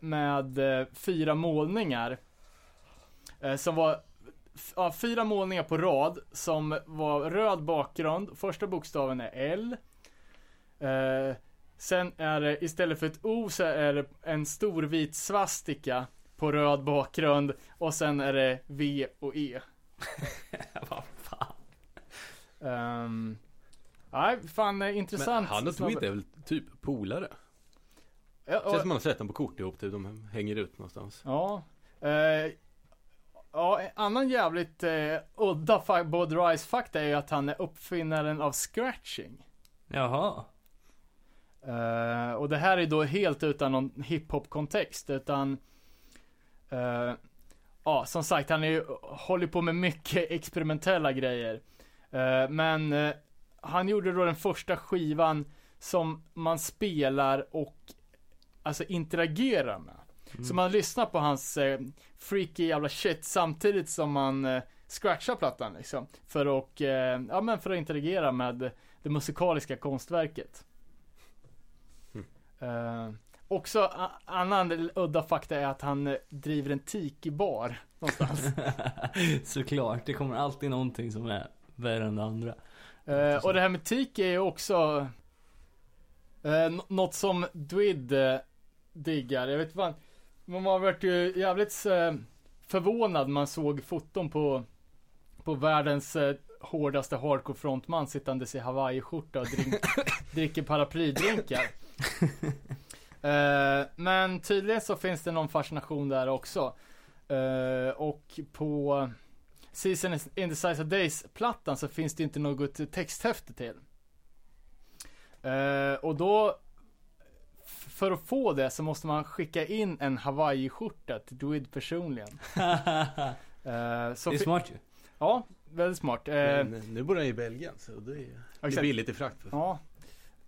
med eh, fyra målningar. Eh, som var, ja, fyra målningar på rad som var röd bakgrund. Första bokstaven är L. Eh, sen är det istället för ett O så är det en stor vit svastika på röd bakgrund och sen är det V och E. Vad fan. Um, nej, fan eh, intressant. Men han och. Tweed är väl typ polare? Ja, Känns som man har sett dem på kort ihop typ, de hänger ut någonstans. ja. Eh, ja, en annan jävligt eh, udda Bod Rice fakta är ju att han är uppfinnaren av scratching. Jaha. Eh, och det här är då helt utan någon hiphop-kontext, utan eh, Ja, som sagt, han är ju, håller på med mycket experimentella grejer. Eh, men eh, han gjorde då den första skivan som man spelar och alltså interagerar med. Så man lyssnar på hans eh, freaky jävla shit samtidigt som man eh, scratchar plattan liksom. För att, eh, ja men för att interagera med det musikaliska konstverket. Eh, också annan udda fakta är att han eh, driver en tiki-bar någonstans. Såklart, det kommer alltid någonting som är värre än det andra. Eh, och det här med tiki är ju också eh, något som Dwid diggar. Jag vet fan, man har varit ju jävligt eh, förvånad man såg foton på, på världens eh, hårdaste hardcore frontman sittandes i hawaiiskjorta och drink, dricker paraplydrinkar. Eh, men tydligen så finns det någon fascination där också. Eh, och på Season in the Size of Days-plattan så finns det inte något texthäfte till. Eh, och då, för att få det så måste man skicka in en Hawaii-skjorta till Dwid personligen. Eh, så det är smart ju. Ja, väldigt smart. Eh, Men eh, nu bor han i Belgien så det är, det är exakt. billigt i frakt. Ja.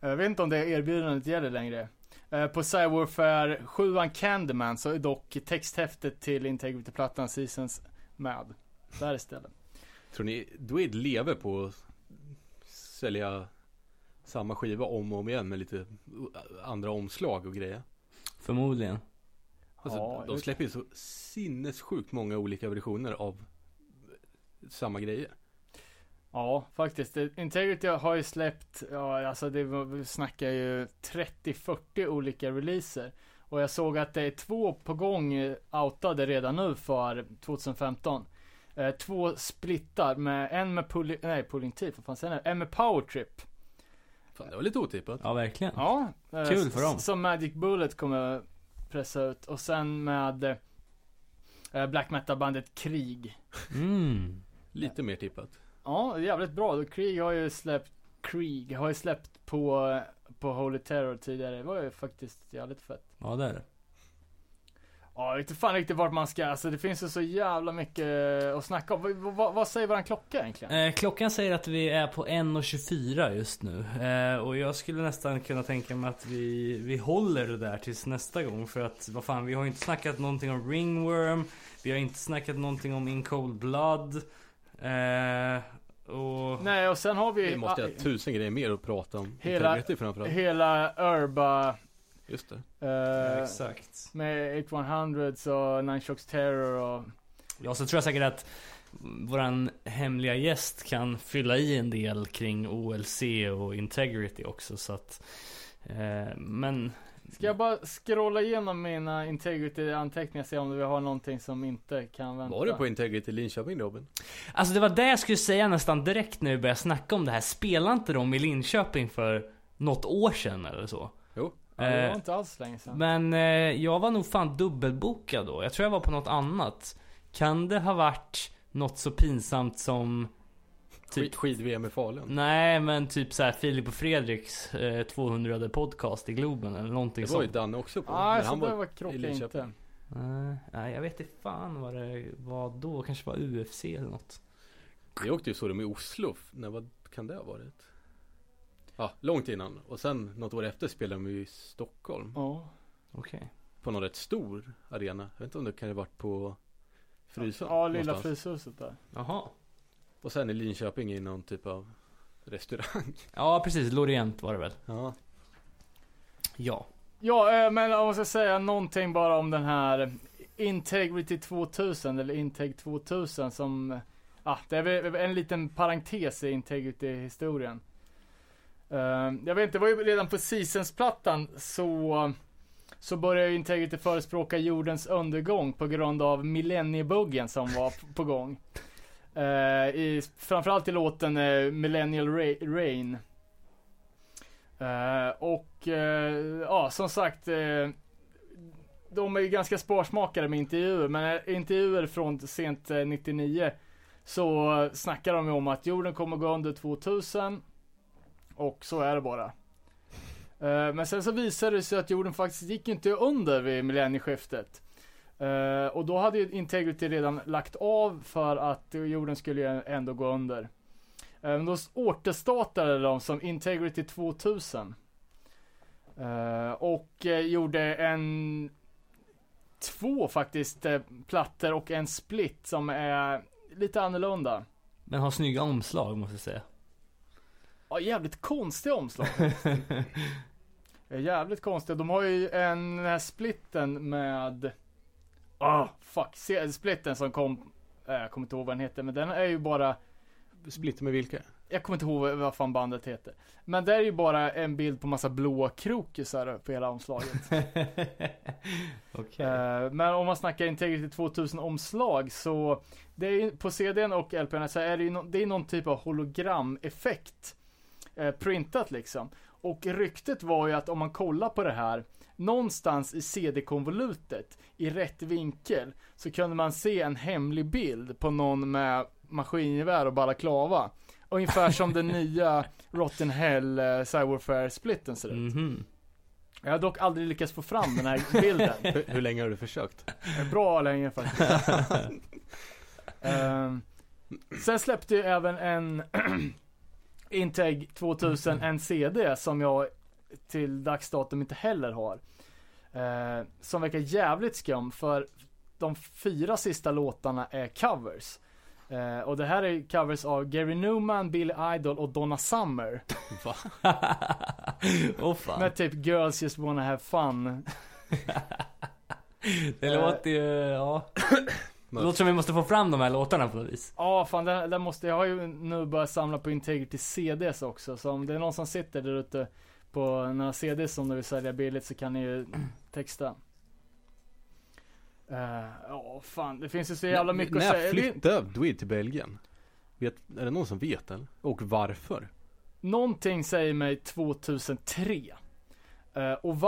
Jag vet inte om det erbjudandet gäller längre. På Cywarfare 7 Candyman så är dock texthäftet till Integrity-plattan Seasons med. Där istället. Tror ni Dwid lever på att sälja samma skiva om och om igen med lite andra omslag och grejer? Förmodligen. Alltså, Ja, de släpper ju så sinnessjukt många olika versioner av samma grejer. Ja, faktiskt. Integrity har ju släppt, ja alltså det, vi snackar ju 30-40 olika releaser. Och jag såg att det är två på gång eh, outade redan nu för 2015. Eh, två splittar med, en med pulling, nej pulling teeth, vad fan säger jag? En med power trip. Fan, det var lite otippat. Ja, verkligen. Ja. eh, Kul för dem. Som Magic Bullet kommer pressa ut. Och sen med eh, black metal-bandet Krig. Mm. Lite mer tippat. Ja, jävligt bra. Krieg har ju släppt Krieg har ju släppt på, på Holy Terror tidigare. Det var ju faktiskt jävligt fett. Ja, det är det. Ja, jag vet inte fan riktigt vart man ska, alltså det finns ju så jävla mycket eh, att snacka om. Vad, vad, säger våran klocka egentligen? Eh, klockan säger att vi är på 1.24 just nu. Eh, och jag skulle nästan kunna tänka mig att vi, vi håller det där tills nästa gång. För att vad fan, vi har ju inte snackat någonting om Ringworm. Vi har inte snackat någonting om In Cold Blood. Eh, och... Nej, och sen har vi Vi måste ha tusen grejer mer att prata om. Hela- hela Urba Just det. Ja, eh, exakt. med 8100s och Nine Shocks Terror och Ja, så tror jag säkert att våran hemliga gäst kan fylla i en del kring OLC och Integrity också. Så att... Eh, men... Ska jag bara scrolla igenom mina Integrity-anteckningar och se om vi har någonting som inte kan vänta? Var du på Integrity Linköping Robin? Alltså det var det jag skulle säga nästan direkt när vi började snacka om det här. Spelade inte de i Linköping för något år sedan eller så? Ja, det var Eh, inte alls länge sedan. Men eh, jag var nog fan dubbelbokad då. Jag tror jag var på något annat. Kan det ha varit något så pinsamt som... Typ, Skid- Skid-VM i Falun. nej men typ så här Filip och Fredriks eh, 200 podcast i Globen eller någonting Det var ju sånt. Danne också på. Nej, men han var var Linköping. inte. Nej, nej, jag vet inte fan vad det var då. Kanske var UFC eller något. Vi åkte ju så de i Oslo. När vad kan det ha varit? Ja, långt innan. Och sen något år efter spelade vi i Stockholm. Ja. Okej. På någon rätt stor arena. Jag vet inte om det kan ha varit på Frysön. Ja, lilla. Fryshuset där. Jaha. Och sen i Linköping i någon typ av restaurang. Ja precis, Lorient var det väl? Ja. Ja. Ja, eh, men om jag ska säga någonting bara om den här Integrity 2000 eller Integ 2000 som, ah, det är väl en liten parentes i Integrity-historien. Ehm, jag vet inte, det var ju redan på Seasons-plattan så, så började ju Integrity förespråka jordens undergång på grund av millenniebuggen som var på gång. Uh, i, framförallt i låten uh, Millennial Ra- Rain. Uh, ehm, och eh, ja, som sagt. Eh, de är ju ganska sparsmakade med intervjuer, men intervjuer från sent 99 så snackar de ju om att jorden kommer gå under 2000 och så är det bara. Eh, men sen så visade det sig att jorden faktiskt gick inte under vid millennieskiftet. Eh, och då hade ju Integrity redan lagt av för att jorden skulle ändå gå under. Eh, men då återstartade de som Integrity 2000. Och gjorde en två faktiskt plattor och en split som är lite annorlunda. Men har snygga omslag måste jag säga. Ja, jävligt konstiga omslag. jävligt konstiga. De har ju en den här splitten med Ah, fuck. Se- Splitten som kom, eh, jag kommer inte ihåg vad den heter, men den är ju bara Splitter med vilka? Jag kommer inte ihåg vad fan bandet heter. Men det är ju bara en bild på massa blåa krokusar på hela omslaget. Okej. Eh, Men om man snackar Integrity 2000 omslag så det är ju, på CDn och LPn så är det ju no, det är någon typ av hologrameffekt eh, printat liksom. Och ryktet var ju att om man kollar på det här någonstans i CD-konvolutet i rätt vinkel så kunde man se en hemlig bild på någon med maskingevär och balaklava. Ungefär som den nya Rotten Hell eh, Cyberfare splitten ser ut. Mhm. Jag har dock aldrig lyckats få fram den här bilden. Hur, hur länge har du försökt? Bra länge faktiskt. Ehm, sen släppte ju även en Integ 2000 en CD som jag till dagsdatum inte heller har. Eh, som verkar jävligt skum för de fyra sista låtarna är covers. Eh, och det här är covers av Gary Newman, Billy Idol och Donna Summer. Va? Åh fan. Med typ Girls Just Wanna Have Fun. det låter ju, ja. Det låter som vi måste få fram de här låtarna på något vis. Ja, fan den, den måste, jag har ju nu börjat samla på Integrity CDs också. Så om det är någon som sitter där ute på några CDs som de vill sälja billigt så kan ni ju texta. Eh, Ja, fan det finns ju så jävla mycket att När säga. Det är- flyttade Dweed till Belgien? Vet, är det någon som vet eller? Och varför? Någonting säger mig 2003. Eh, och